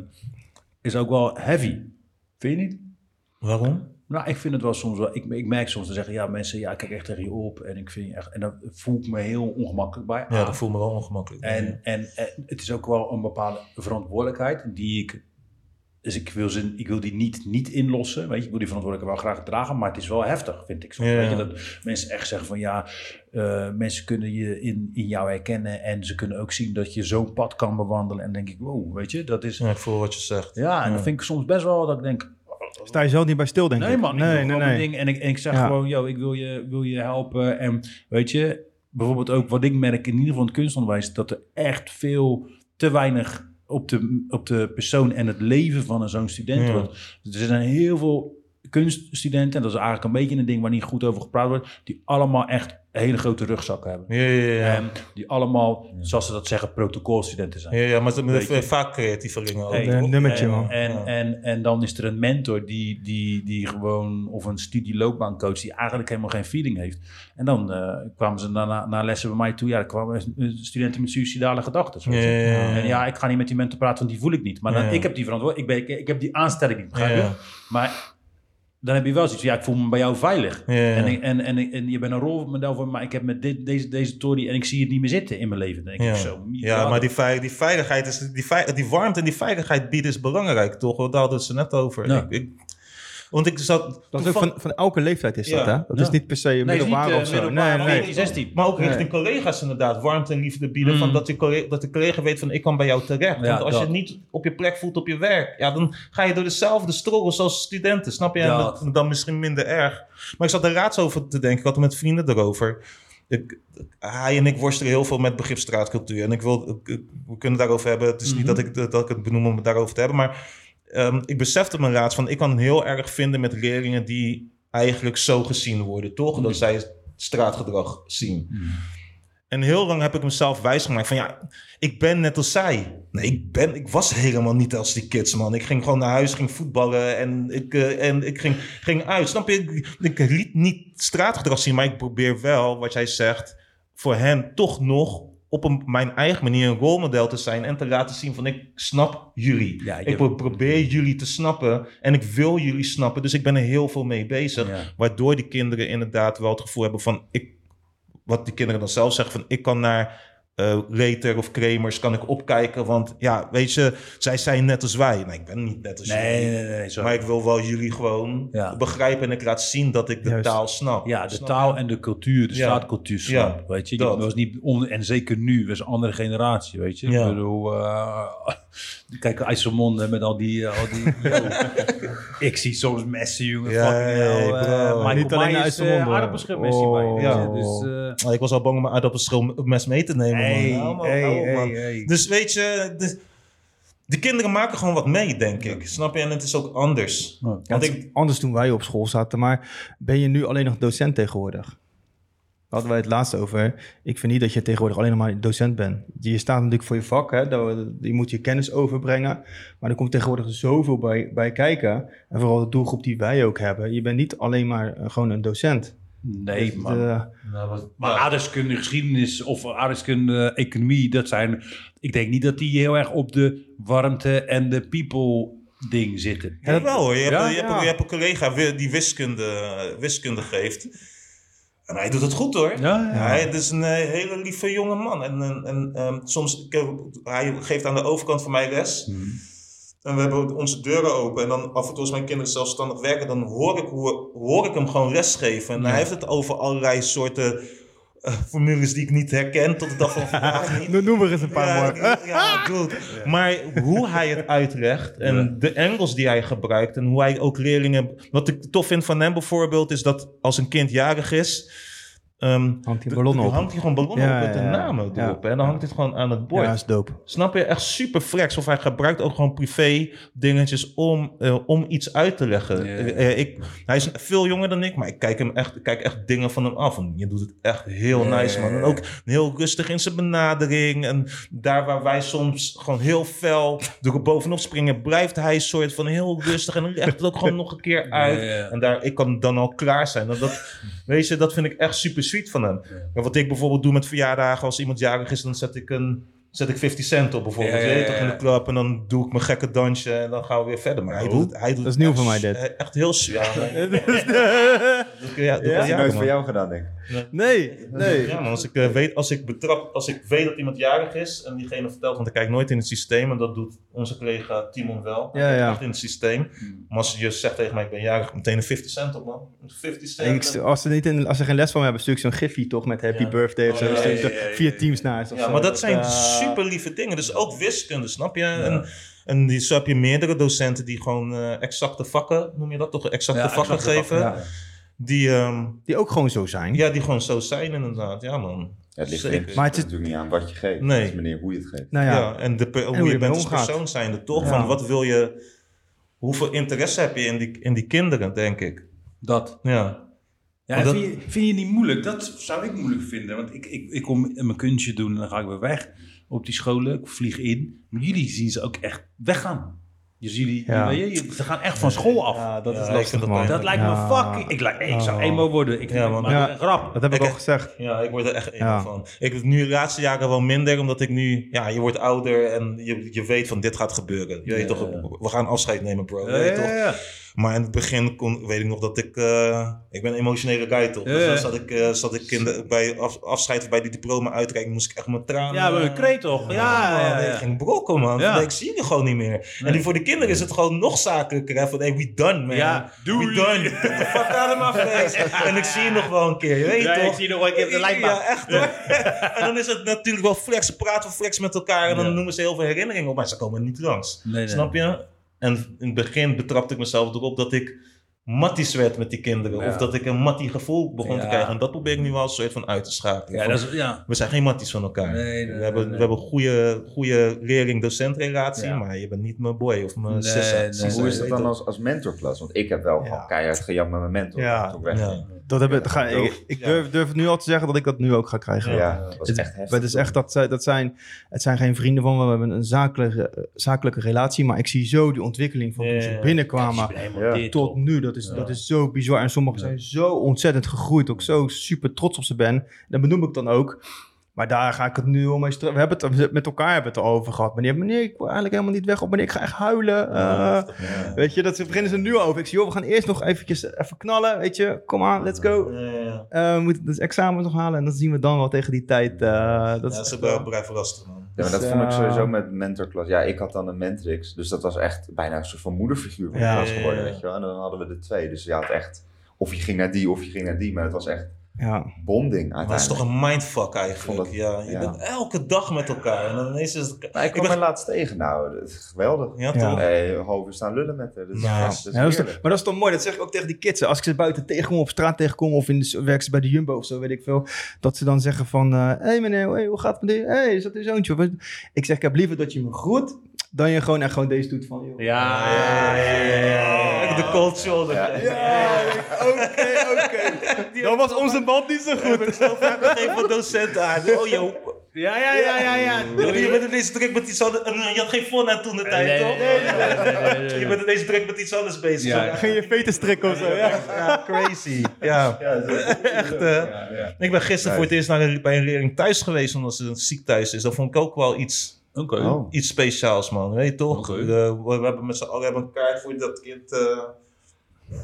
is ook wel heavy. Vind je niet? Waarom? Nou, ik vind het wel soms wel. Ik, ik merk soms te zeggen, ja, mensen, ja, ik kijk echt tegen je op. En ik vind je echt. En daar voel ik me heel ongemakkelijk bij. Ja, dat voelt me wel ongemakkelijk. En, en, en het is ook wel een bepaalde verantwoordelijkheid die ik. Dus ik wil, ze, ik wil die niet, niet inlossen. Weet je, ik wil die verantwoordelijkheid wel graag dragen, maar het is wel heftig, vind ik soms. Ja. Weet je, dat mensen echt zeggen van ja, eh, mensen kunnen je in, in jou herkennen en ze kunnen ook zien dat je zo'n pad kan bewandelen. En dan denk ik, wow, weet je, dat is. Ja, ik voel wat je zegt. Ja, en Ja. dat vind ik soms best wel dat ik denk, Sta je zelf niet bij stil, denk Nee ik. man, ik nee, doe nee, nee. ding en ik, en ik zeg Ja. gewoon, yo, ik wil je, wil je helpen. En weet je, bijvoorbeeld ook wat ik merk in ieder geval in het kunstonderwijs, dat er echt veel te weinig op de, op de persoon en het leven van een zo'n student Ja. wordt. Dus er zijn heel veel kunststudenten, en dat is eigenlijk een beetje een ding waar niet goed over gepraat wordt, die allemaal echt hele grote rugzak hebben. Ja, ja, ja. En die allemaal, zoals ze dat zeggen, protocolstudenten zijn. Ja, ja maar ze hebben vaak creatievelingen ook. Hey, Een nummertje, en, man. En, Ja. en, en dan is er een mentor die, die, die gewoon, of een studieloopbaancoach die eigenlijk helemaal geen feeling heeft. En dan eh, kwamen ze na, na, na lessen bij mij toe, ja, er kwamen studenten met suicidale gedachten. weet je. Ja, ja, ja. En ja, ik ga niet met die mentor praten, want die voel ik niet. Maar dan, Ja. ik heb die verantwoordelijkheid, ik, ben, ik, ik heb die aanstelling niet, begrijp je? Ja. Maar dan heb je wel zoiets ja, ik voel me bij jou veilig. Ja, ja. En, en, en, en je bent een rolmodel voor maar ik heb met dit, deze, deze Tory en ik zie het niet meer zitten in mijn leven. Dan denk Ja, ik zo. ja maar die, vei- die veiligheid, is, die, die warmte en die veiligheid bieden is belangrijk, toch? Daar hadden ze net over. Ik, ik, want ik zat... Dat is ook van, van elke leeftijd is dat, hè? Dat Ja. is niet per se niet middelbaar eh, of zo. nee, nee, nee. 14, 16. Maar ook Nee. richting collega's inderdaad, warmte en liefde bieden. Mm. Van dat, die collega, dat de collega weet van ik kan bij jou terecht. Ja, Want als je dat. niet op je plek voelt op je werk, ja, dan ga je door dezelfde struggles als studenten. Snap je? En Dat. dat- dan misschien minder erg. Maar ik zat er raads over te denken. Ik had het met vrienden erover. Ik, hij en ik worstelen heel veel met begrip straatcultuur. En ik wil, ik- we kunnen het daarover hebben. Het is niet Mhm. dat ik, dat ik het benoem om het daarover te hebben. Maar ehm, ik besefte mijn raads van ik kan heel erg vinden met leerlingen die eigenlijk zo gezien worden. Toch? Dat zij straatgedrag zien. En heel lang heb ik mezelf wijsgemaakt van ja, ik ben net als zij. Nee, ik, ben, ik was helemaal niet als die kids, man. Ik ging gewoon naar huis, ging voetballen en ik, eh, en ik ging, ging uit. Snap je? Ik, ik liet niet straatgedrag zien, maar ik probeer wel, wat jij zegt, voor hen toch nog op een, mijn eigen manier een rolmodel te zijn en te laten zien van ik snap jullie. Ja, ik pro- probeer jullie te snappen en ik wil jullie snappen, dus ik ben er heel veel mee bezig. Ja. Waardoor die kinderen inderdaad wel het gevoel hebben van ik, wat die kinderen dan zelf zeggen van ik kan naar eh Leter of Kremers kan ik opkijken, want ja, weet je, zij zijn net als wij. Nee, ik ben niet net als Nee, jullie. nee, nee. Zo. Maar ik wil wel jullie gewoon Ja. begrijpen en ik laat zien dat ik de Juist. taal snap. Ja, de Snap taal je? en de cultuur, de Ja. straatcultuur snap. Ja, weet je, dat. was niet on, en zeker nu, we zijn een andere generatie, weet je. Ja. Ik bedoel, eh, kijk, IJsselmonde met al die, eh, al die ik zie soms messen, jongen. Ja, fucking hell, bro. Michael Niet alleen IJsselmonde, bij weet je. Oh. Dus, ik was al bang om mijn aardappelschilmes mee te nemen. Hey, man. Man. Dus weet je, de, de kinderen maken gewoon wat mee, denk ik. Snap je? En het is ook anders. Ja. Want ik, Anders toen wij op school zaten, maar ben je nu alleen nog docent tegenwoordig? Daar hadden wij het laatst over. Ik vind niet dat je tegenwoordig alleen nog maar docent bent. Je staat natuurlijk voor je vak, hè? je moet je kennis overbrengen. Maar er komt tegenwoordig zoveel bij, bij kijken. En vooral de doelgroep die wij ook hebben. Je bent niet alleen maar eh, gewoon een docent. Nee, Dus man. de- nou, wat- Maar aardrijkskunde, geschiedenis of aardrijkskunde, economie, dat zijn... Ik denk niet dat die heel erg op de warmte en de people ding zitten. Ja, wel hoor. Je hebt, Ja? je, hebt, Ja. je hebt een collega die wiskunde, wiskunde geeft. En hij doet het goed hoor. Ja, ja. Hij is een eh, hele lieve jonge man. En, en, en ehm, soms, ik heb- hij geeft aan de overkant van mij les. Mhm. En we hebben onze deuren open. En dan af en toe als mijn kinderen zelfstandig werken, dan hoor ik, hoe, hoor ik hem gewoon lesgeven. En hij heeft het over allerlei soorten eh, formules die ik niet herken tot de dag van vandaag niet. Noem maar eens een paar Ja, die- ja. Maar hoe hij het uitlegt en de angles die hij gebruikt en hoe hij ook leerlingen... Wat ik tof vind van hem bijvoorbeeld is dat als een kind jarig is... ehm, Hangt die d- ballonnen op. hangt hij gewoon ballonnen Ja, op met de namen Ja. erop. En dan hangt het gewoon aan het bord. Ja, is dope. Snap je? Echt super flex. Of hij gebruikt ook gewoon privé dingetjes om, eh, om iets uit te leggen. Ja. Eh, eh, ik, hij is veel jonger dan ik, maar ik kijk, hem echt, ik kijk echt dingen van hem af. En je doet het echt heel Ja, nice, man. En ook heel rustig in zijn benadering. En daar waar wij soms gewoon heel fel er bovenop springen, blijft hij soort van heel rustig. En legt het ook gewoon nog een keer uit. Ja, ja. En daar, ik kan dan al klaar zijn. En dat, weet je, dat vind ik echt super sweet van hem. En wat ik bijvoorbeeld doe met verjaardagen, als iemand jarig is, dan zet ik een zet ik 50 cent op bijvoorbeeld. Ja, toch, in de club en dan doe ik mijn gekke dansje en dan gaan we weer verder. Maar hij doet het, hij doet dat is nieuw echt voor mij, dit. eh, Echt heel s- ja, dat ja, nooit man. voor jou gedaan, denk ik. Nee, nee. Ja, maar als ik, eh, weet, als, ik betrap, als ik weet dat iemand jarig is en diegene vertelt, want ik kijk nooit in het systeem en dat doet onze collega Timon wel. Ja, ja. echt in het systeem. Maar als je zegt tegen mij, ik ben jarig, meteen een 50 cent op man. 50 En cent. ik als, ze niet in, als ze geen les van me hebben, stuur ik zo'n gifje toch met happy Ja. birthday of zo. Oh, ja, stuur ik ja, er ja, ja, via ja. teams naar. of Ja, zo. maar dat zijn super lieve dingen. Dus ook wiskunde, snap je? En, en die, zo heb je meerdere docenten die gewoon eh, exacte vakken, noem je dat toch? Exacte Ja, vakken exacte geven. vakken, ja. Die, ehm, Die ook gewoon zo zijn. ja, die gewoon zo zijn inderdaad. Ja man. Ja, het ligt Zeker. Maar het is natuurlijk niet aan wat je geeft. Nee. Het is wanneer hoe je het geeft. Nou Ja. ja, en de, hoe, hoe je je bent als persoon zijnde toch? Ja. Van wat wil je... Hoeveel interesse heb je in die, in die kinderen, denk ik. Dat. Ja. Ja, dat- vind, je, vind je niet moeilijk? Dat zou ik moeilijk vinden. Want ik, ik, ik kom mijn kunstje doen en dan ga ik weer weg op die scholen. Ik vlieg in. Maar jullie zien ze ook echt weggaan. Dus jullie, Ja. weet je, ze gaan echt van school af. Ja, dat is lastig, dat man. Dat lijkt me fucking... Ik, lijk- ik zou Oh. emo worden. Ik, Ja, een grap. Dat heb ik Ik- al gezegd. Ja, ik word er echt Ja. van. Ik heb nu de laatste jaren wel minder, omdat ik nu, ja, je wordt ouder en je, je weet van dit gaat gebeuren. Je weet Ja, toch, ja. we gaan afscheid nemen, bro. Je Ja, weet ja, toch? Maar in het begin kon, weet ik nog dat ik, eh, ik ben een emotionele guy toch? Dus dan zat ik, eh, zat ik in de, bij af, afscheid bij die diploma uitreiking, moest ik echt mijn tranen. Ja, maar een kreet toch? Ja, man, ja, Ik ja. ging brokken, man. Ja. Ik zie jullie gewoon niet meer. En die, voor de kinderen is het gewoon nog zakelijker. Hè? Van, hey, we done, man. Ja, doei. We done. Get the fuck out of my face. En ik zie je nog wel een keer, je weet Ja, toch? ik zie je nog wel een keer op de lijnbaan. Ja, echt hoor. en dan is het natuurlijk wel flex. Ze praten flex met elkaar en dan noemen ze heel veel herinneringen op. Maar ze komen niet langs. Nee. Snap je? En in het begin betrapte ik mezelf erop dat ik matties werd met die kinderen. Ja. Of dat ik een mattie gevoel begon te krijgen. En dat probeer ik nu wel een soort van uit te schakelen. Ja, dat is, ja. We zijn geen matties van elkaar. Nee, nee, we, hebben, nee. we hebben een goede, goede leerling-docent relatie, Ja. maar je bent niet mijn boy of mijn Nee, zus. nee, Hoe is dat dan als, als mentorklas? Want ik heb wel gewoon keihard gejamd met mijn mentor Ja. toen ik wegging. Dat heb ik, ga, ik, ik durf, durf nu al te zeggen dat ik dat nu ook ga krijgen. Ja, dat Het, echt heftig. het is echt dat, dat zijn, het zijn geen vrienden van me. We hebben een zakelijke, zakelijke relatie. Maar ik zie zo die ontwikkeling van toen ze binnenkwamen. Tot nu. Dat is, Ja. dat is zo bizar. En sommigen zijn zo ontzettend gegroeid. Ook zo super trots op ze ben. Dat benoem ik dan ook. Maar daar ga ik het nu mee stra- We hebben het met elkaar hebben het al over gehad. Meneer, meneer, ik wil eigenlijk helemaal niet weg. Of meneer, ik ga echt huilen. Eh, Ja. Weet je, dat ze beginnen ze nu over. Ik zie, joh, we gaan eerst nog eventjes even knallen. Weet je, kom aan, let's go. Ja, ja. Eh, we moeten dus examen nog halen. En dat zien we dan wel tegen die tijd. eh, dat ze wel- blijven lastig, man. Ja, maar dat Dus, vond ik sowieso met mentorklas. Ja, ik had dan een mentrix, dus dat was echt bijna een soort van moederfiguur van de Ja. klas geworden, Ja, ja, ja. weet je wel. En dan hadden we er twee, dus je had echt, of je ging naar die of je ging naar die, maar het was echt ja. bonding Maar het is toch uiteindelijk. een mindfuck eigenlijk. ja, je ja. bent elke dag met elkaar. En dan ineens is het... Nou, ik kwam ben- er laatst tegen, nou, dat is geweldig. Ja, Ja. toch? Hey, halve staan lullen met haar, dat is, Ja. dat is Ja, dat is toch- heerlijk. maar dat is toch mooi, dat zeg ik ook tegen die kids. Als ik ze buiten tegenkom, op straat tegenkom of in de, werk ze bij de Jumbo of zo, weet ik veel. Dat ze dan zeggen van, hé hey meneer, hey, hoe gaat het met u? Hé, hey, is dat uw zoontje? Ik zeg, ik heb liever dat je me groet, dan je gewoon echt gewoon deze doet van, joh. Ja, ja. De cold shoulder. Ja. Oké, oké. Dan was onze band niet zo goed. Heb ik vaak gegeven van docenten aan. Oh, joh. Ja, ja, ja, ja, ja. Je bent ineens druk met iets anders. Je had geen phone aan toen de tijd, Nee, toch? nee, nee, nee, nee, nee. Je bent ineens druk met iets anders bezig. Ja. Ja, Ging je veten strikken of zo, ja. ja, crazy. Ja. Echt. Ik ben gisteren voor het eerst naar een, bij een leerling thuis geweest, omdat ze ziek thuis is. Dat vond ik ook wel iets, Oké. Oh. iets speciaals, man. Weet je toch? We, we hebben met z'n allen hebben een kaart voor dat kind. eh,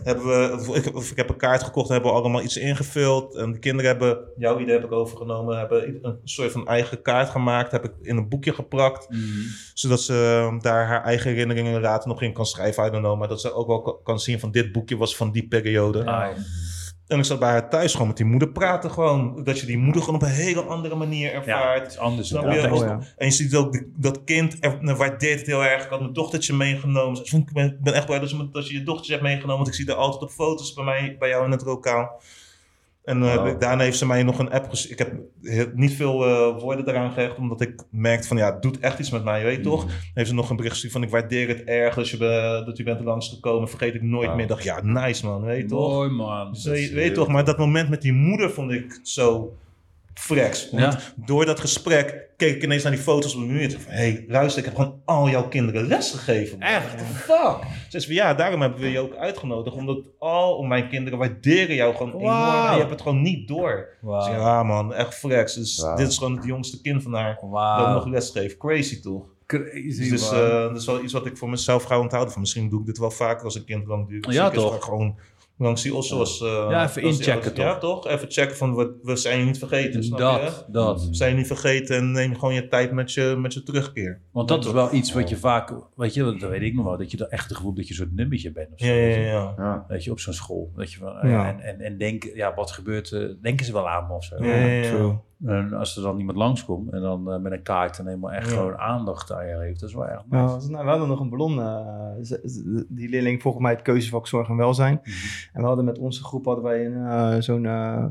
hebben we, ik, ik heb een kaart gekocht en hebben we allemaal iets ingevuld. En de kinderen hebben, jouw idee heb ik overgenomen, hebben een soort van eigen kaart gemaakt. Heb ik in een boekje geplakt. Mhm. Zodat ze eh, daar haar eigen herinneringen later nog in kan schrijven. I don't know, maar dat ze ook wel ka- kan zien van dit boekje was van die periode. Ah, En ik zat bij haar thuis gewoon met die moeder praten gewoon. Dat je die moeder gewoon op een hele andere manier ja, ervaart. het is anders. Je? ja. En je ziet ook de- dat kind er, waardeert het heel erg. Ik had mijn dochtertje meegenomen. Dus ik ben, ik ben echt blij dat je, dat je je dochtertje hebt meegenomen. Want ik zie haar altijd op foto's bij, mij, bij jou in het lokaal. En eh, Wow. daarna heeft ze mij nog een app gestuurd. Ik heb heel- niet veel eh, woorden eraan gehecht. Omdat ik merkte van ja, het doet echt iets met mij, weet je toch? Heeft ze nog een bericht gestuurd van ik waardeer het erg dat je, be- dat u bent langsgekomen. Vergeet ik nooit Wow. meer. Dacht ja, nice man, weet je toch? Mooi man. Dus, weet, weet toch, maar dat moment met die moeder vond ik zo flex. Want Ja. door dat gesprek keek ik ineens naar die foto's op de muur. van, hé, hey, luister, ik heb gewoon al jouw kinderen les gegeven. man. Echt? Fuck? Ze zei ja, daarom hebben we je ook uitgenodigd. Omdat al mijn kinderen waarderen jou gewoon enorm. En je hebt het gewoon niet door. Dus ja, man, echt flex. Dus dit is gewoon het jongste kind van haar. Dat nog les geeft. Crazy toch? Crazy, Dus man. eh, dat is wel iets wat ik voor mezelf ga onthouden. Van misschien doe ik dit wel vaker als een kind lang duurt. Dus Ja, ik is toch? maar Gewoon langs die ossen was... eh, Ja, even was inchecken, ossen. Ja, toch? Even checken van, we, we zijn je niet vergeten, snap je? dat, dat. We zijn je niet vergeten en neem gewoon je tijd met je, met je terugkeer. Want dat is wel iets wat je vaak, weet je, dat weet ik nog wel, dat je er echt het gevoel dat je een soort nummertje bent of zo. Ja, ja, weet ja. Weet je, op zo'n school. Weet je, van, Ja. En, en, en denken, ja, wat gebeurt, eh, denken ze wel aan me of zo. Ja, ja, ja. En als er dan iemand langskomt en dan eh, met een kaart en helemaal echt Ja. gewoon aandacht aan je heeft, dat is wel erg Nou, nice. nou, we hadden nog een ballon. eh, die leerling volgens mij het keuzevak zorg en welzijn. Mhm. En we hadden met onze groep hadden wij een, eh, zo'n,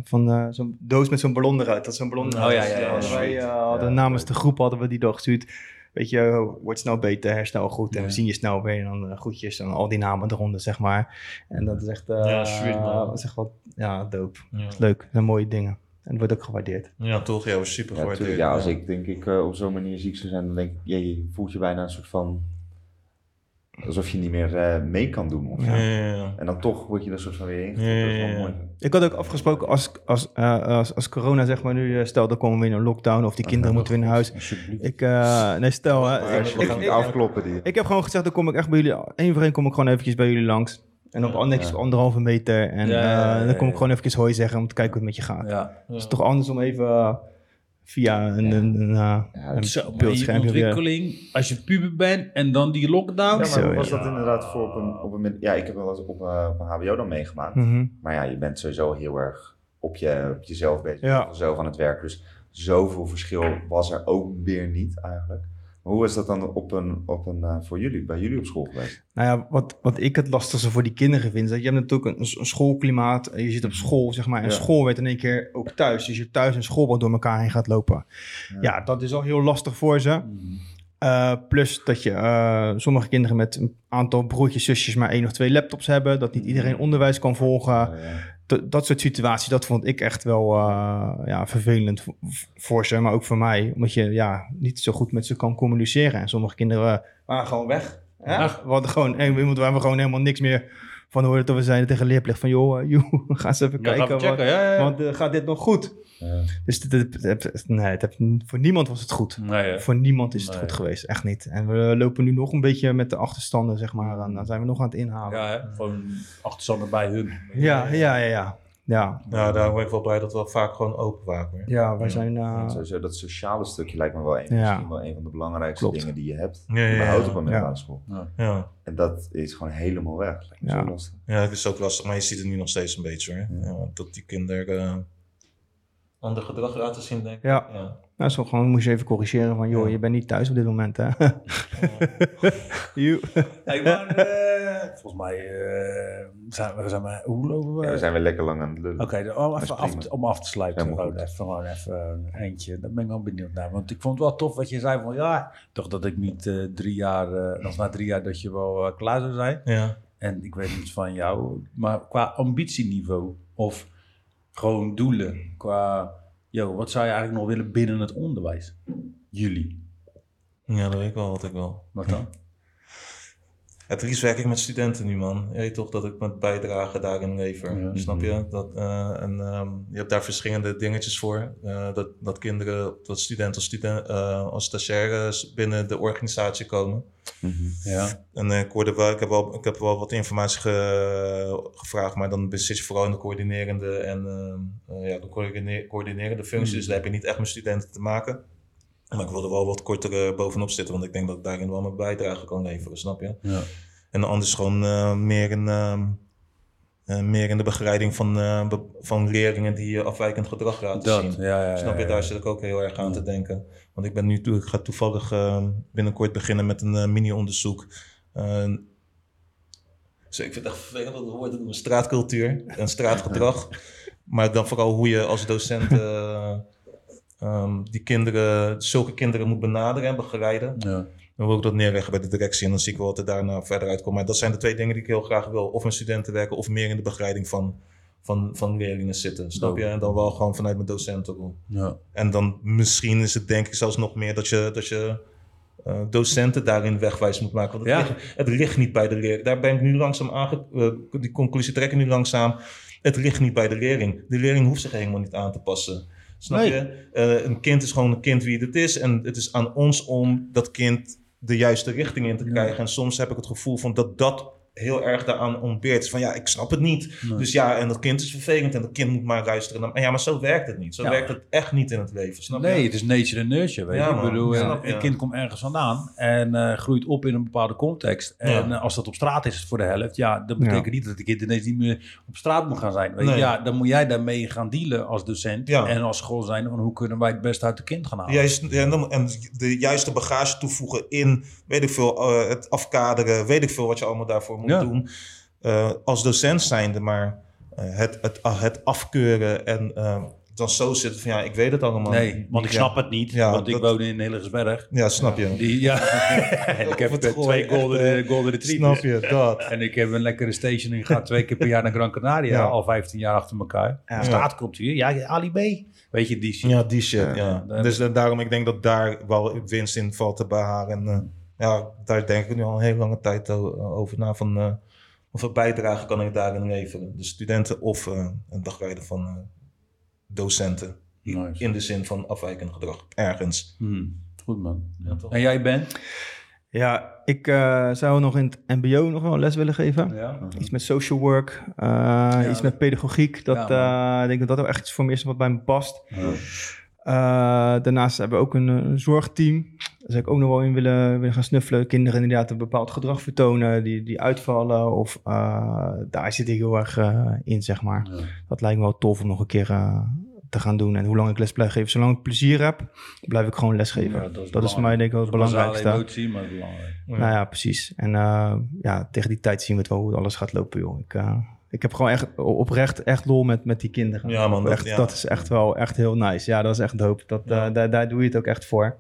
van, zo'n doos met zo'n ballon eruit. Dat is zo'n ballon. Oh, ja, ja, ja, hadden wij, hadden namens de groep hadden we die doorgestuurd. weet je, wordt snel beter, herstel goed. En we zien je snel weer. En dan groetjes en al die namen eronder, zeg maar. En dat is echt, Ja, sweet, man. dat is echt wat, ja, dope. Leuk. Dat zijn mooie dingen. En wordt ook gewaardeerd. ja toch? Ja, was super Ja, gewaardeerd. tuurlijk. ja, als ik denk ik eh, op zo'n manier ziek zou zijn, dan denk ik, je, je voelt je bijna een soort van, alsof je niet meer eh, mee kan doen. Of. Ja, ja, ja. En dan toch word je er soort van weer in. Ja, Dat is ja, wel ja. mooi. Ik had ook afgesproken als, als, eh, als, als corona zeg maar nu, stel dan komen we in een lockdown of die kinderen moeten weer naar huis. Ik, eh, nee stel, hè, ik, we ik, gaan ik, afkloppen die. ik heb gewoon gezegd, dan kom ik echt bij jullie, één voor één kom ik gewoon eventjes bij jullie langs. En op netjes Ja. anderhalve meter. En Ja, ja, ja, eh, dan kom ik gewoon eventjes hooi zeggen om te kijken hoe het met je gaat. Ja. Het is toch anders om even eh, via een, Ja. een, een, eh, Ja, een Zo, weer- ontwikkeling, als je puber bent en dan die lockdown. Ja, maar Zo, was ja. dat inderdaad voor op een, op een Ja, ik heb wel eens op, op een HBO dan meegemaakt. Mhm. Maar ja, je bent sowieso heel erg op, je, op jezelf bezig. Ja. Zelf aan het werk. Dus zoveel verschil was er ook weer niet eigenlijk. Maar hoe is dat dan op een, op een, eh, voor jullie, bij jullie op school geweest? Nou ja, wat, wat ik het lastigste voor die kinderen vind, is dat je hebt natuurlijk een, een schoolklimaat. en Je zit op school, zeg maar. En Ja. school werd in één keer ook thuis. Dus je thuis en school wat door elkaar heen gaat lopen. Ja. Ja, dat is al heel lastig voor ze. Eh, plus dat je eh, sommige kinderen met een aantal broertjes, zusjes maar één of twee laptops hebben. Dat niet iedereen onderwijs kan volgen. Ja. Dat- soort situaties, dat vond ik echt wel eh, ja, vervelend voor ze, maar ook voor mij. Omdat je ja, niet zo goed met ze kan communiceren. En sommige kinderen waren gewoon weg. Hè? We hadden gewoon, en iemand waar we gewoon helemaal niks meer van hoorden. Dat we zeiden tegen leerplicht van, joh, eh, joh ga eens even Ja, kijken. checken, ja, ja. Want eh, gaat dit nog goed? Ja. Dus nee, het heeft- voor niemand was het goed. Nee. Voor niemand is het Nee. goed geweest, echt niet. En we lopen nu nog een beetje met de achterstanden, zeg maar. En dan zijn we nog aan het inhalen. Ja, hè. gewoon achterstanden bij hun. ja, ja, ja. ja. Ja, Nou, daar ben ik wel blij dat we vaak gewoon open waren. ja wij zijn... eh, En Sowieso, dat sociale stukje lijkt me wel een, Ja. misschien wel een van de belangrijkste Klopt. dingen die je hebt. Ja, ja, ja. Op een middelbare Ja. school. Ja. En dat is gewoon helemaal weg. Lijkt me Ja. zo lastig. ja, het is ook lastig, maar je ziet het nu nog steeds een beetje hoor. Ja, dat die kinderen eh, ander gedrag laten zien, denk ik. Ja. Ja. Nou, zo gewoon moest je even corrigeren van, joh, je bent niet thuis op dit moment, hè? Hey, maar, eh, volgens mij eh, zijn we, zijn we, hoe lopen we? Ja, we zijn weer lekker lang aan het lullen. Oké, dan- om, even af, te- om af te sluiten. Gewoon even, gewoon even een eentje. Daar ben ik wel benieuwd naar. Want ik vond het wel tof wat je zei van ja, toch dat ik niet eh, drie jaar, eh, of na drie jaar dat je wel eh, klaar zou zijn. Ja. En ik weet niet van jou, maar qua ambitieniveau of gewoon doelen. Qua, yo, wat zou je eigenlijk nog willen binnen het onderwijs? Jullie. ja, dat weet ik wel wat ik wil. Wat dan? Het liefst werk ik met studenten nu, man. Je weet toch dat ik mijn bijdrage daarin lever. Ja. Snap je? Dat, eh, en ehm, je hebt daar verschillende dingetjes voor. Eh, dat, dat kinderen, dat studenten als, student, eh, als stagiaires binnen de organisatie komen. Mhm. Ja. En ik, hoorde wel, ik, heb wel, ik heb wel wat informatie ge- gevraagd, maar dan zit je vooral in de coördinerende en ehm, eh, ja, de coördine- coördinerende functie. Dus daar heb je niet echt met studenten te maken. Maar ik wilde wel wat korter eh, bovenop zitten, want ik denk dat ik daarin wel mijn bijdrage kan leveren, snap je? ja. En anders gewoon eh, meer, in, ehm, eh, meer in de begeleiding van, be- van leerlingen die eh, afwijkend gedrag laten Dat, zien. ja, ja, ja, Snap je, ja. daar zit ik ook heel erg aan te denken. Want ik ben nu toe, ik ga toevallig eh, binnenkort beginnen met een mini-onderzoek. Eh, dus ik vind het echt vervelend dat woord een straatcultuur en straatgedrag. maar dan vooral hoe je als docent eh, ehm, die kinderen, zulke kinderen moet benaderen en begeleiden. Ja. Dan wil ik dat neerleggen bij de directie en dan zie ik wel wat er daarna verder uitkomt. Maar dat zijn de twee dingen die ik heel graag wil. Of met studenten werken of meer in de begeleiding van, van, van leerlingen zitten. Snap je? En dan wel gewoon vanuit mijn docentenrol. Ja. En dan misschien is het denk ik zelfs nog meer dat je, dat je eh, docenten daarin wegwijs moet maken. Want het, Ja. ligt, het ligt niet bij de leerling. Daar ben ik nu langzaam aange... eh, die conclusie trek ik nu langzaam. Het ligt niet bij de leerling. De leerling hoeft zich helemaal niet aan te passen. Snap Nee. je? Eh, een kind is gewoon een kind wie het is. En het is aan ons om dat kind de juiste richting in te krijgen. En soms heb ik het gevoel van dat dat heel erg daaraan ontbeert. Van ja, ik snap het niet. Nee. Dus ja, en dat kind is vervelend en dat kind moet maar luisteren. En ja, maar zo werkt het niet. Zo Ja. werkt het echt niet in het leven. Snap je? Nee, het is nature and nurture, weet Ja, je. Ik bedoel, Ja, een- je. een kind komt ergens vandaan en eh, groeit op in een bepaalde context. En Ja. eh, als dat op straat is voor de helft, ja, dat betekent niet dat de kind ineens niet meer op straat moet gaan zijn. Weet je. Ja, dan moet jij daarmee gaan dealen als docent Ja. en als school zijn van hoe kunnen wij het best uit het kind gaan halen. Juist, en, dan, en de juiste bagage toevoegen in, weet ik veel, eh, het afkaderen, weet ik veel wat je allemaal daarvoor moet Ja. doen. Eh, als docent zijnde, maar eh, het, het, het afkeuren en eh, dan zo zitten van ja, ik weet het allemaal. Nee, want ik Ja. snap het niet. Ja, want ik dat- woon in Hillegersberg. Ja, snap je. Die, ja. ik heb twee echt, golden, eh, golden retrievers. Snap je, dat. En ik heb een lekkere station en ik ga twee keer per jaar naar Gran Canaria. Ja. Al 15 jaar achter elkaar. Ja. Staatcultuur. Ja, Ali B. Weet je, die shit. Ja, die shit, ja. Dus daarom, ik denk dat daar wel winst in valt te behalen. Ja, daar denk ik nu al een hele lange tijd over na van... eh hoeveel bijdrage kan ik daarin leveren? De studenten of eh, een dagleider van eh, docenten. Nice. In de zin van afwijkend gedrag, ergens. Hmm, Goed man. Ja, toch? En jij bent? Ja, ik eh, zou nog in het mbo nog wel les willen geven. Ja. Iets met social work, eh, iets met pedagogiek. Dat, Ja, ik denk dat dat wel echt iets voor me is wat bij me past. Eh, daarnaast hebben we ook een, een zorgteam. Zou ik ook nog wel in willen, willen gaan snuffelen. Kinderen inderdaad een bepaald gedrag vertonen, die, die uitvallen. Of eh, daar zit ik heel erg eh, in, zeg maar. Ja. Dat lijkt me wel tof om nog een keer eh, te gaan doen. En hoe lang ik les blijf geven. Zolang ik plezier heb, blijf ik gewoon lesgeven. Ja, dat, is voor mij denk ik wel het belangrijkste. emotie, maar belangrijk. Nou ja, precies. En eh, ja, tegen die tijd zien we het wel hoe alles gaat lopen, joh. Ik, eh, ik heb gewoon echt oprecht echt lol met, met die kinderen. Ja, man, dat- echt, ja. dat is echt wel echt heel nice. Ja, dat is echt dope. Dat, Ja. daar, daar doe je het ook echt voor.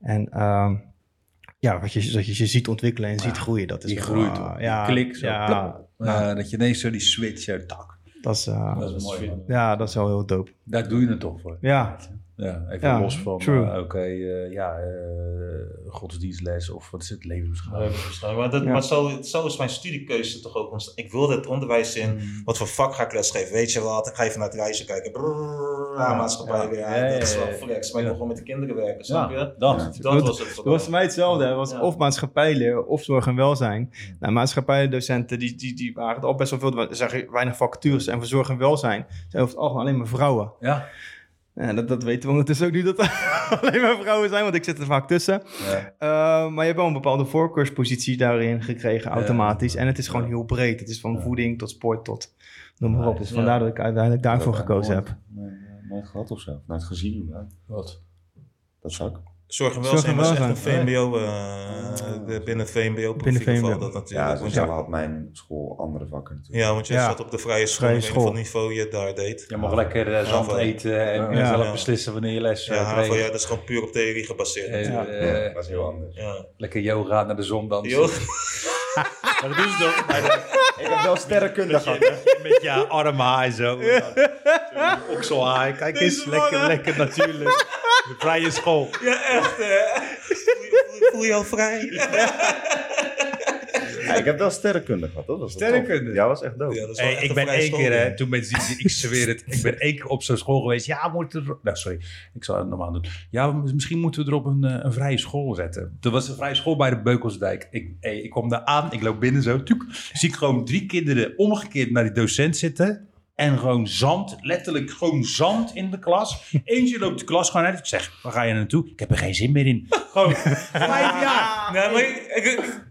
En ehm, ja, wat je, dat je ze ziet ontwikkelen en ziet groeien, dat is Die groeit, eh, hoor. ja, klik zo, Ja, plop. ja, Eh, dat je ineens zo die switch, zo, tak. dat is, eh, Dat is mooi. man. ja, dat is wel heel dope. Daar doe je het toch voor. Ja, Ja, even Ja, los van, eh, oké, eh, ja, eh, godsdienstles of wat is het, levensbeschouwing. Maar, dat, Ja. maar zo, zo is mijn studiekeuze toch ook ontstaan. Ik wilde het onderwijs in. Wat voor vak ga ik lesgeven? Weet je wat? Ik ga even naar het reizen kijken. Brrr, ja, maatschappij. Ja, Ja, ja, dat is wel flex. Maar ik wil gewoon met de kinderen werken. Snap je? dat. Ja. Dat Dat- was het. Dat was voor mij hetzelfde. Het was Ja. of maatschappijleer of zorg en welzijn. Nou, maatschappijledocenten die, die, die waren al best wel veel. Er zijn weinig vacatures. En voor zorg en welzijn zijn over het algemeen alleen maar vrouwen. Ja. Ja, dat, dat weten we ondertussen ook niet dat er alleen maar vrouwen zijn, want ik zit er vaak tussen. Ja. Eh, maar je hebt wel een bepaalde voorkeurspositie daarin gekregen, automatisch. En het is gewoon heel breed. Het is van voeding tot sport tot noem maar op. Dus Ja. vandaar dat ik uiteindelijk daarvoor gekozen heb. Nee, nooit gehad of zo. Nooit gezien. Wat? Dat zou ik. Zorg en Zorg en welzijn was echt een welzijn. VMBO. eh, de- binnen VMBO Binnen valt dat natuurlijk. Ja, want zo je- had mijn school andere vakken natuurlijk. ja, want je Ja. zat op de vrije school. Vrije school. wat niveau je daar deed. Je mag lekker eh, zand van- eten en Ja. zelf Ja. beslissen wanneer je les eh, Ja, van, dat is gewoon puur op theorie gebaseerd. Eh, Ja, dat is heel anders. Ja. lekker yoga naar de zon dansen. Maar dat doen ze toch? Ik heb wel sterrenkunde gehad. Met je armhaai zo. en dan Zo'n okselhaai. Kijk eens, lekker, lekker natuurlijk. De vrije school. Ja, echt hè. Voel je, voel je al vrij? Ja, ik heb wel sterrenkunde gehad. Tof. Sterrenkunde? Ja, was echt. Ja, Hey, echt ik ben één keer, hè, toen met Zizi, ik zweer het, ik ben één keer op zo'n school geweest. Ja, moeten er... Nou, sorry, ik zal het normaal doen. Ja, misschien moeten we er op een, eh, een vrije school zetten. Er was een vrije school bij de Beukelsdijk. Ik, hey, ik kom daar aan, ik loop binnen zo. Tuuk, zie ik gewoon drie kinderen omgekeerd naar die docent zitten. En gewoon zand, letterlijk gewoon zand in de klas. Eentje loopt de klas gewoon uit. Ik zeg, waar ga je naartoe? Ik heb er geen zin meer in. Gewoon vijf jaar. Nee, maar ik, ik,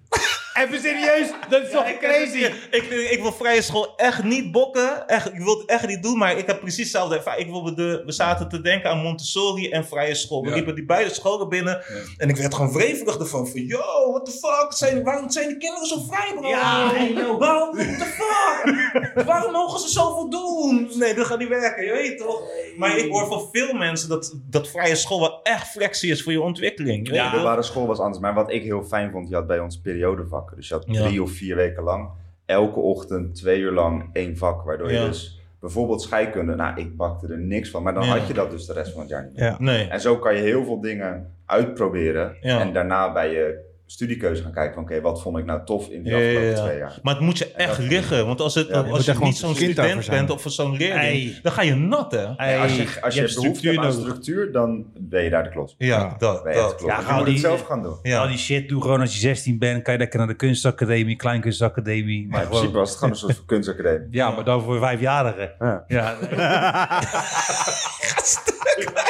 Even serieus, dat is toch ik, crazy? Ik, ik, ik wil vrije school echt niet bokken. Echt, ik wil het echt niet doen, maar ik heb precies hetzelfde ervaring. Ik wil de, we zaten te denken aan Montessori en vrije school. We Ja. liepen die beide scholen binnen. En ik werd gewoon wrevelig ervan. Van, yo, what the fuck? Zijn, waarom zijn die kinderen zo vrij, bro? Ja, hey, yo. Waarom, what the fuck? waarom mogen ze zoveel doen? Nee, dat gaat niet werken, je weet toch? Maar ik hoor van veel mensen dat, dat vrije school wel echt flexie is voor je ontwikkeling. Je Ja. De ware school was anders. Maar wat ik heel fijn vond, je had bij ons periodevakken. Dus je had Ja. drie of vier weken lang, elke ochtend twee uur lang één vak. Waardoor Ja. je dus bijvoorbeeld scheikunde, nou ik bakte er niks van. Maar dan Ja. had je dat dus de rest van het jaar niet meer. Ja. Nee. En zo kan je heel veel dingen uitproberen. Ja. En daarna bij je studiekeuze gaan kijken van oké, wat vond ik nou tof in die afgelopen ja. twee jaar. Maar het moet je echt dat- liggen. Want als, het, Ja, je als je niet zo'n student bent of zo'n leerling, dan ga je nat, hè? Als je, als je, hebt behoefte hebt aan structuur, dan ben je daar de klos. Ja, Ja. dat. Ben je het dat. klos. Ja, je ga moet die- het zelf gaan doen. Ja. Al die shit, doe gewoon als je 16 bent, kan je lekker naar de kunstacademie, kleinkunstacademie. Maar Maar in principe was het gewoon een soort van kunstacademie. ja, maar dan voor vijfjarigen. Ja. Ja.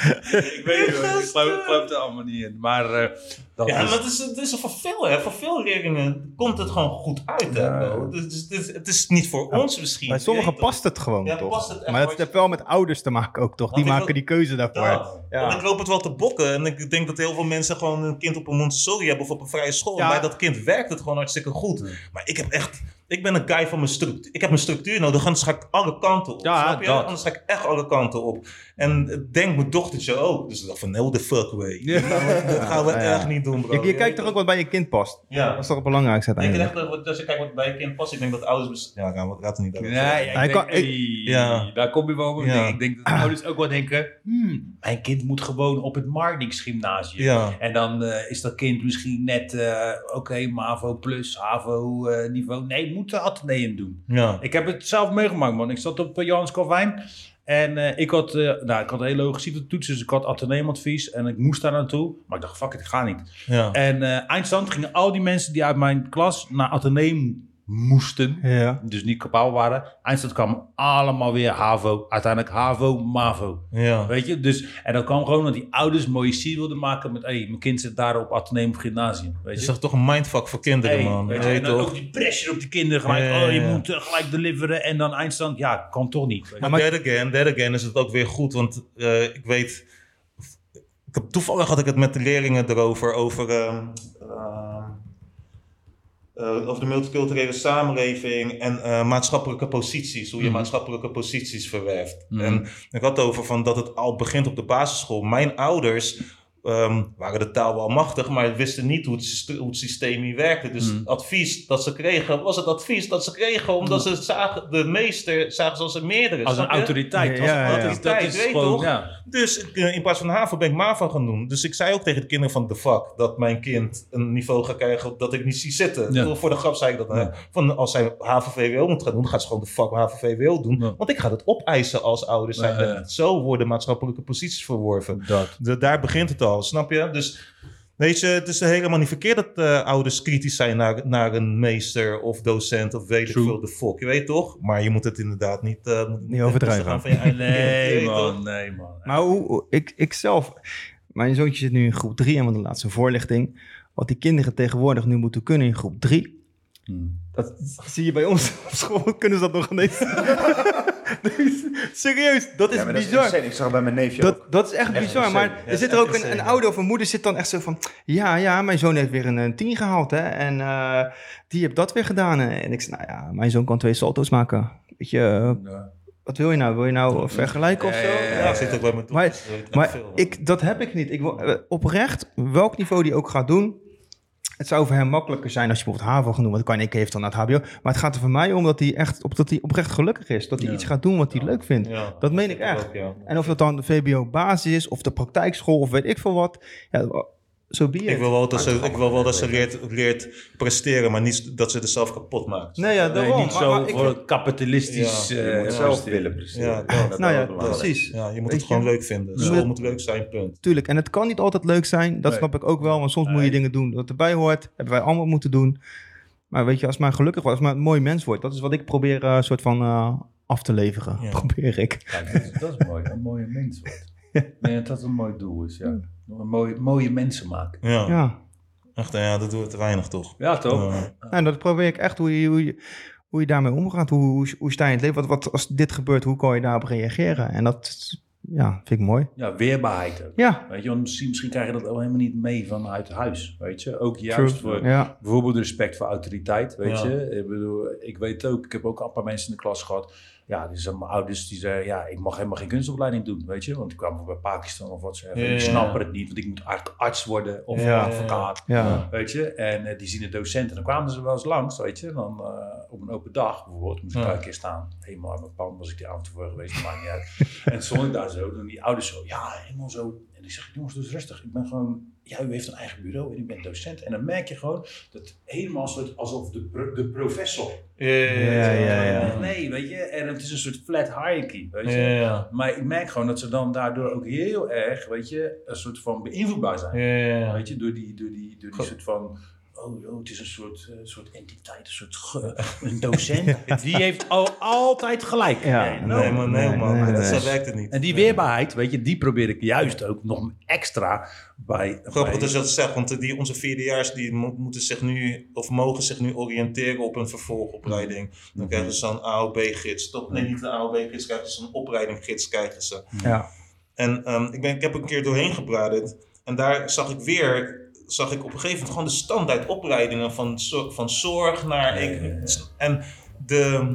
ik weet het wel, ik geloof, er allemaal niet in. Maar eh, dat Ja, is... maar het is, het is voor veel, hè. Voor veel leerlingen komt het gewoon goed uit, hè, Ja. Het is, het, is, het is niet voor ons misschien. Bij sommigen past het gewoon, Ja, toch? past het echt maar dat nooit. heeft wel met ouders te maken ook, toch? Want Die maken wil- die keuze daarvoor. Ja. Want ik loop het wel te bokken. En ik denk dat heel veel mensen gewoon een kind op een Montessori hebben of op een vrije school. Bij dat kind werkt het gewoon hartstikke goed. Maar ik heb echt... ik ben een guy van mijn structuur. Ik heb mijn structuur nodig, anders ga ik alle kanten op. Ja, snap je? dat. Anders ga ik echt alle kanten op. En denk mijn dochtertje ook. Dus ik dacht van, no the fuck way. Dat gaan we, dat gaan we Ja, ja. echt niet doen, bro. Je, je kijkt toch ook wat bij je kind past? Ja. Dat is toch het belangrijkste Denk uiteindelijk. echt dat als je kijkt wat bij je kind past, ik denk dat ouders... Ja, gaan we het er niet over. Nee, ja, ik Hij denk, kan- hey, Ja. daar kom je wel op. Ja. Ik denk dat de ouders ook wel denken, hmm, mijn kind moet gewoon op het Marnix gymnasium. Ja. En dan eh, is dat kind misschien net, eh, oké, MAVO plus, HAVO eh, niveau. Nee, het moet de Atheneum doen. Ja. Ik heb het zelf meegemaakt, man. Ik zat op uh, Johannes Calvijn. En eh, ik, had, eh, nou, ik had een hele hoge CITO-toets, dus ik had Atheneum-advies. En ik moest daar naartoe. Maar ik dacht, fuck it, ik ga niet. Ja. En eh, eindstand gingen al die mensen die uit mijn klas naar Atheneum moesten. Ja. Dus niet kapaal waren. Eindstand kwam allemaal weer HAVO. Uiteindelijk HAVO, MAVO. Ja. Weet je? Dus, en dat kwam gewoon dat die ouders mooie sier wilden maken met... Hey, mijn kind zit daar op Atheneum Gymnasium. Weet je? is toch een mindfuck voor kinderen, Hey, man. weet je, en dan toch? ook die pressure op die kinderen. Gelijk, Ja, oh, je moet eh, gelijk deliveren. En dan eindstand, ja, kan toch niet. Maar dead again, dead again is het ook weer goed. Want eh, ik weet... Ik heb, toevallig had ik het met de leerlingen erover. Over, ehm, ehm, eh, over de multiculturele samenleving en eh, maatschappelijke posities. Hoe je Mhm. maatschappelijke posities verwerft. Mhm. En ik had het over van dat het al begint op de basisschool. Mijn ouders ehm, waren de taal wel machtig, maar wisten niet hoe het, hoe het systeem hier werkte. Dus het advies dat ze kregen, was het advies dat ze kregen omdat ze zagen, de meester zagen ze als een meerdere. Als een autoriteit. Ja, Als ja, een ja. autoriteit. Dat is Weet gewoon, toch? ja. Dus ik, eh, in plaats van HAVO ben ik MAVO gaan doen. Dus ik zei ook tegen de kinderen van de fuck dat mijn kind een niveau gaat krijgen dat ik niet zie zitten. Ja. Voor de grap zei ik dat. Ja. Van als zij HAVO-VWO moet gaan doen, dan gaat ze gewoon de fuck HAVO-VWO doen. Ja. Want ik ga het opeisen als ouders. Ja, zijn. ja. Zo worden maatschappelijke posities verworven. Dat. De- daar begint het al, snap je? Dus weet je, het is helemaal niet verkeerd dat eh, ouders kritisch zijn naar, naar een meester of docent of weet ik veel de fuck. Je weet toch? Maar je moet het inderdaad niet, eh, moet Niet overdrijven. Van je eigen Nee, man. Nee, man. Maar hoe, ik, ik zelf, mijn zoontje zit nu in groep 3 en van de laatste voorlichting. Wat die kinderen tegenwoordig nu moeten kunnen in groep 3. Hmm. Dat zie je bij ons op school, kunnen ze dat nog ineens. Dus, Serieus, dat is Ja, maar dat is bizar. Ik zag het bij mijn neefje ook. Dat, dat is echt Echt bizar. insane. Maar er zit er ook een, insane, een ouder of een moeder zit dan echt zo van... Ja, ja, mijn zoon heeft weer een, een 10 gehaald, hè. En eh, die heeft dat weer gedaan. En ik zei, nou ja, mijn zoon kan twee salto's maken. Weet je, eh, Ja. wat wil je nou? Wil je nou vergelijken of Ja, zo? ja, ja, Ja, ik zit ook bij mijn Maar- Maar veel. ik, dat heb ik niet. Ik, wil- eh, oprecht, welk niveau die ook gaat doen... Het zou voor hem makkelijker zijn als je bijvoorbeeld HAVO doen. Want kan ik heeft dan naar het HBO. Maar het gaat er voor mij om dat hij echt op, dat hij oprecht gelukkig is. Dat hij Ja. iets gaat doen wat hij leuk vindt. Ja, dat meen ik echt. ook. En of dat dan de VBO-basis is, of de praktijkschool, of weet ik veel wat. Zo be it. Ik wil wel dat ze, ik wil wel dat ze leert, leert presteren, maar niet dat ze er zelf kapot maakt. Nee, ja, Nee, daarom. niet Maar- zo maar voor het kapitalistisch. Ja, Je eh, moet zelf willen presteren. Ja, Dat nou ja, precies. Ja, je moet het gewoon je? leuk vinden. Ja. School moet leuk zijn, punt. Tuurlijk, en het kan niet altijd leuk zijn. Dat Nee. snap ik ook wel, want soms moet je Nee. dingen doen dat erbij hoort. Hebben wij allemaal moeten doen. Maar weet je, als maar gelukkig wordt, als maar een mooi mens wordt. Dat is wat ik probeer eh, soort van eh, af te leveren. Ja. Probeer ik. Kijk, dat, is, dat is mooi. Een mooie mens wordt. Denk dat dat een mooi doel is, ja. Een mooie, mooie mensen maken. Ja, Ja. echt, ja, dat doen we te weinig toch? Ja, toch? Ja. En dat probeer ik echt hoe je, hoe je, hoe je daarmee omgaat. Hoe, hoe, hoe sta je in het leven? Wat, wat, als dit gebeurt, hoe kan je daarop reageren? En dat ja, vind ik mooi. Ja, weerbaarheid ook. Ja, Weet je, misschien, misschien krijg je dat ook helemaal niet mee vanuit huis, weet je. Ook juist true. voor Ja. bijvoorbeeld respect voor autoriteit, weet Ja. je. Ik bedoel, ik weet ook, ik heb ook een paar mensen in de klas gehad. Ja, zijn mijn ouders die zeiden, ja, ik mag helemaal geen kunstopleiding doen, weet je. Want die kwamen bij Pakistan of wat ze zeggen. Ja, Die ja. snappen het niet, want ik moet eigenlijk arts worden of Ja. advocaat. Ja. Weet je, en eh, die zien de docent en dan kwamen ze wel eens langs, weet je. Dan eh, op een open dag bijvoorbeeld, moest ik Ja. daar een keer staan. Helemaal aan mijn pan was ik die avond tevoren geweest, maakt niet uit. en toen stond ik daar zo, en die ouders zo, ja, helemaal zo. En ik zeg, jongens, dus rustig. Ik ben gewoon, ja, u heeft een eigen bureau en ik ben docent. En dan merk je gewoon dat helemaal soort alsof de, pro- de professor. Ja, ja, ja, ja. Nee, weet je, en het is een soort flat hierarchy, weet je. Ja. Maar ik merk gewoon dat ze dan daardoor ook heel erg, weet je, een soort van beïnvloedbaar zijn. Weet je, door die, door die, door die soort van. Oh, joh, het is een soort, eh, soort entiteit, een soort ge- een docent. Die heeft al, altijd gelijk. Ja, Nee, no. Nee, man, nee, Nee, man. nee, Dat. Zo werkt het niet. En die weerbaarheid, weet je, die probeer ik juist ook nog extra bij. Grappig bij- dat je dat zegt, want die, onze vierdejaars die mo- moeten zich nu, of mogen zich nu oriënteren op een vervolgopleiding. Dan krijgen ze zo'n AOB-gids. Nee, niet een AOB-gids, krijgen ze een opleidinggids krijgen ze. Ja. En ehm, ik, ben, ik heb een keer doorheen gebladerd en daar zag ik weer zag ik op een gegeven moment gewoon de standaard opleidingen van, van zorg naar... econ- En de,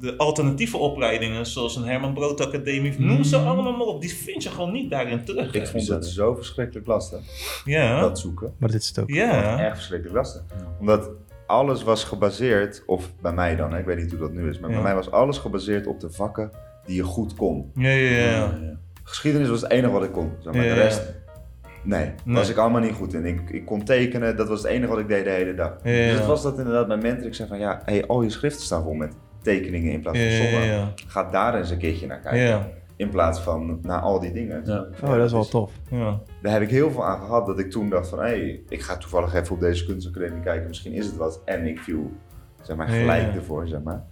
de alternatieve opleidingen, zoals een Herman Brood Academie, noem ze allemaal maar op, die vind je gewoon niet daarin terug. Ik vond het zo verschrikkelijk lastig, Ja, dat zoeken. Maar dit is het ook. ja. Echt verschrikkelijk lastig. Omdat alles was gebaseerd, of bij mij dan, hè, ik weet niet hoe dat nu is, maar Ja. bij mij was alles gebaseerd op de vakken die je goed kon. Ja, ja, ja. Geschiedenis was het enige wat ik kon. Zeg maar. Ja, De ja. rest, nee, Nee. was ik allemaal niet goed in. Ik, ik kon tekenen, dat was het enige wat ik deed de hele dag. Ja, ja. Dus het was dat inderdaad mijn mentor. Ik zei van, ja, hey, al je schriften staan vol met tekeningen in plaats van ja, sommen. ja. Ga daar eens een keertje naar kijken. Ja, In plaats van naar al die dingen. Ja. Oh, dat is wel Dus tof. ja. Daar heb ik heel veel aan gehad dat ik toen dacht van, hé, hey, ik ga toevallig even op deze kunstacademie kijken. Misschien is het wat. En ik viel, zeg maar, gelijk ja. ervoor, zeg maar.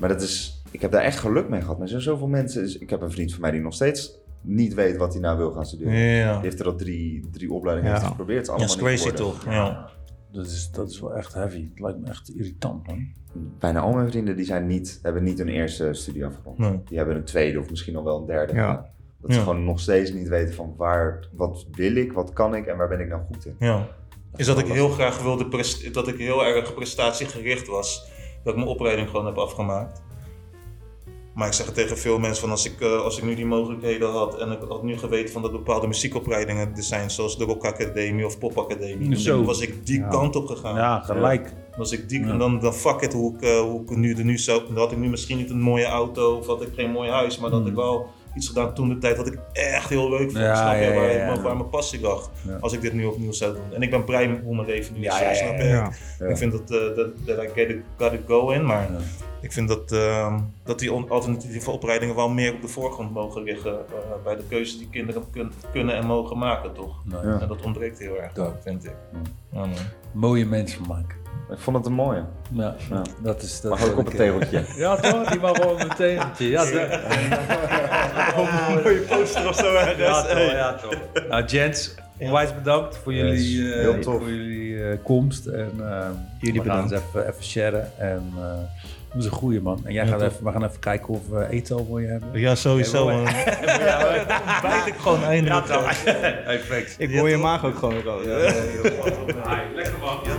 Maar dat is, ik heb daar echt geluk mee gehad. Maar er zijn zoveel mensen, dus ik heb een vriend van mij die nog steeds niet weet wat hij nou wil gaan studeren. Ja. Die heeft er al drie, drie opleidingen Ja. heeft hij geprobeerd. Het Ja, is is allemaal niet crazy toch? Ja. Dat is, dat is wel echt heavy. Het lijkt me echt irritant, man. Bijna al mijn vrienden die zijn niet, hebben niet hun eerste studie afgerond. Nee. Die hebben een tweede of misschien nog wel een derde Ja. Dat ze gewoon nog steeds niet weten van waar, wat wil ik, wat kan ik en waar ben ik nou goed in. Ja. Is dat ik heel graag wilde, dat ik heel erg prestatiegericht was. Dat ik mijn opleiding gewoon heb afgemaakt. Maar ik zeg het tegen veel mensen van als ik, eh, als ik nu die mogelijkheden had en ik had nu geweten van dat bepaalde muziekopleidingen er zijn, zoals de Rock Academie of Pop Academie, dan Zo. was ik die Ja. kant op gegaan. Ja, gelijk. Was ik die, Ja. en dan, dan fuck it hoe ik, eh, hoe ik nu er nu zou. Dan had ik nu misschien niet een mooie auto of had ik geen mooi huis, maar dat had ik wel iets gedaan toen de tijd wat ik echt heel leuk vond. Ja, snap je? ja, waar, ja, ja. waar mijn passie lag. Ja. Als ik dit nu opnieuw zou doen. En ik ben blij hoe mijn leven nu. Ja, ja, ja, snap je? Ja. Ja. Ik vind dat, eh, dat, dat I get it, got it go in, maar Ja. ik vind dat, ehm, dat die on- alternatieve opleidingen wel meer op de voorgrond mogen liggen eh, bij de keuzes die kinderen kun- kunnen en mogen maken, toch? En dat ontbreekt heel erg, vind ik. Ja. Ja, man. Mooie mensen maken. Ik vond het een mooie. Ja, Ja. dat is... Dat Mag is ook op een tegeltje. Ja, toch? Die mag wel op een tegeltje. Ja, toch? een mooie poster of zo ergens. Ja, toch, ja, toch. Nou, gents, onwijs bedankt voor jullie, Yes, eh, heel tof. voor jullie eh, komst. En, eh, Jullie we gaan eens bedankt. even, even sharen. En eh, dat is een goeie, man. En jij Ja, gaat even, we gaan even kijken of we eten al voor je hebben. Ja, sowieso. Ja, man. Dan ontbijt ik gewoon eindelijk. Hey, thanks. Ik hoor je maag ook gewoon rood. Lekker man. Ja,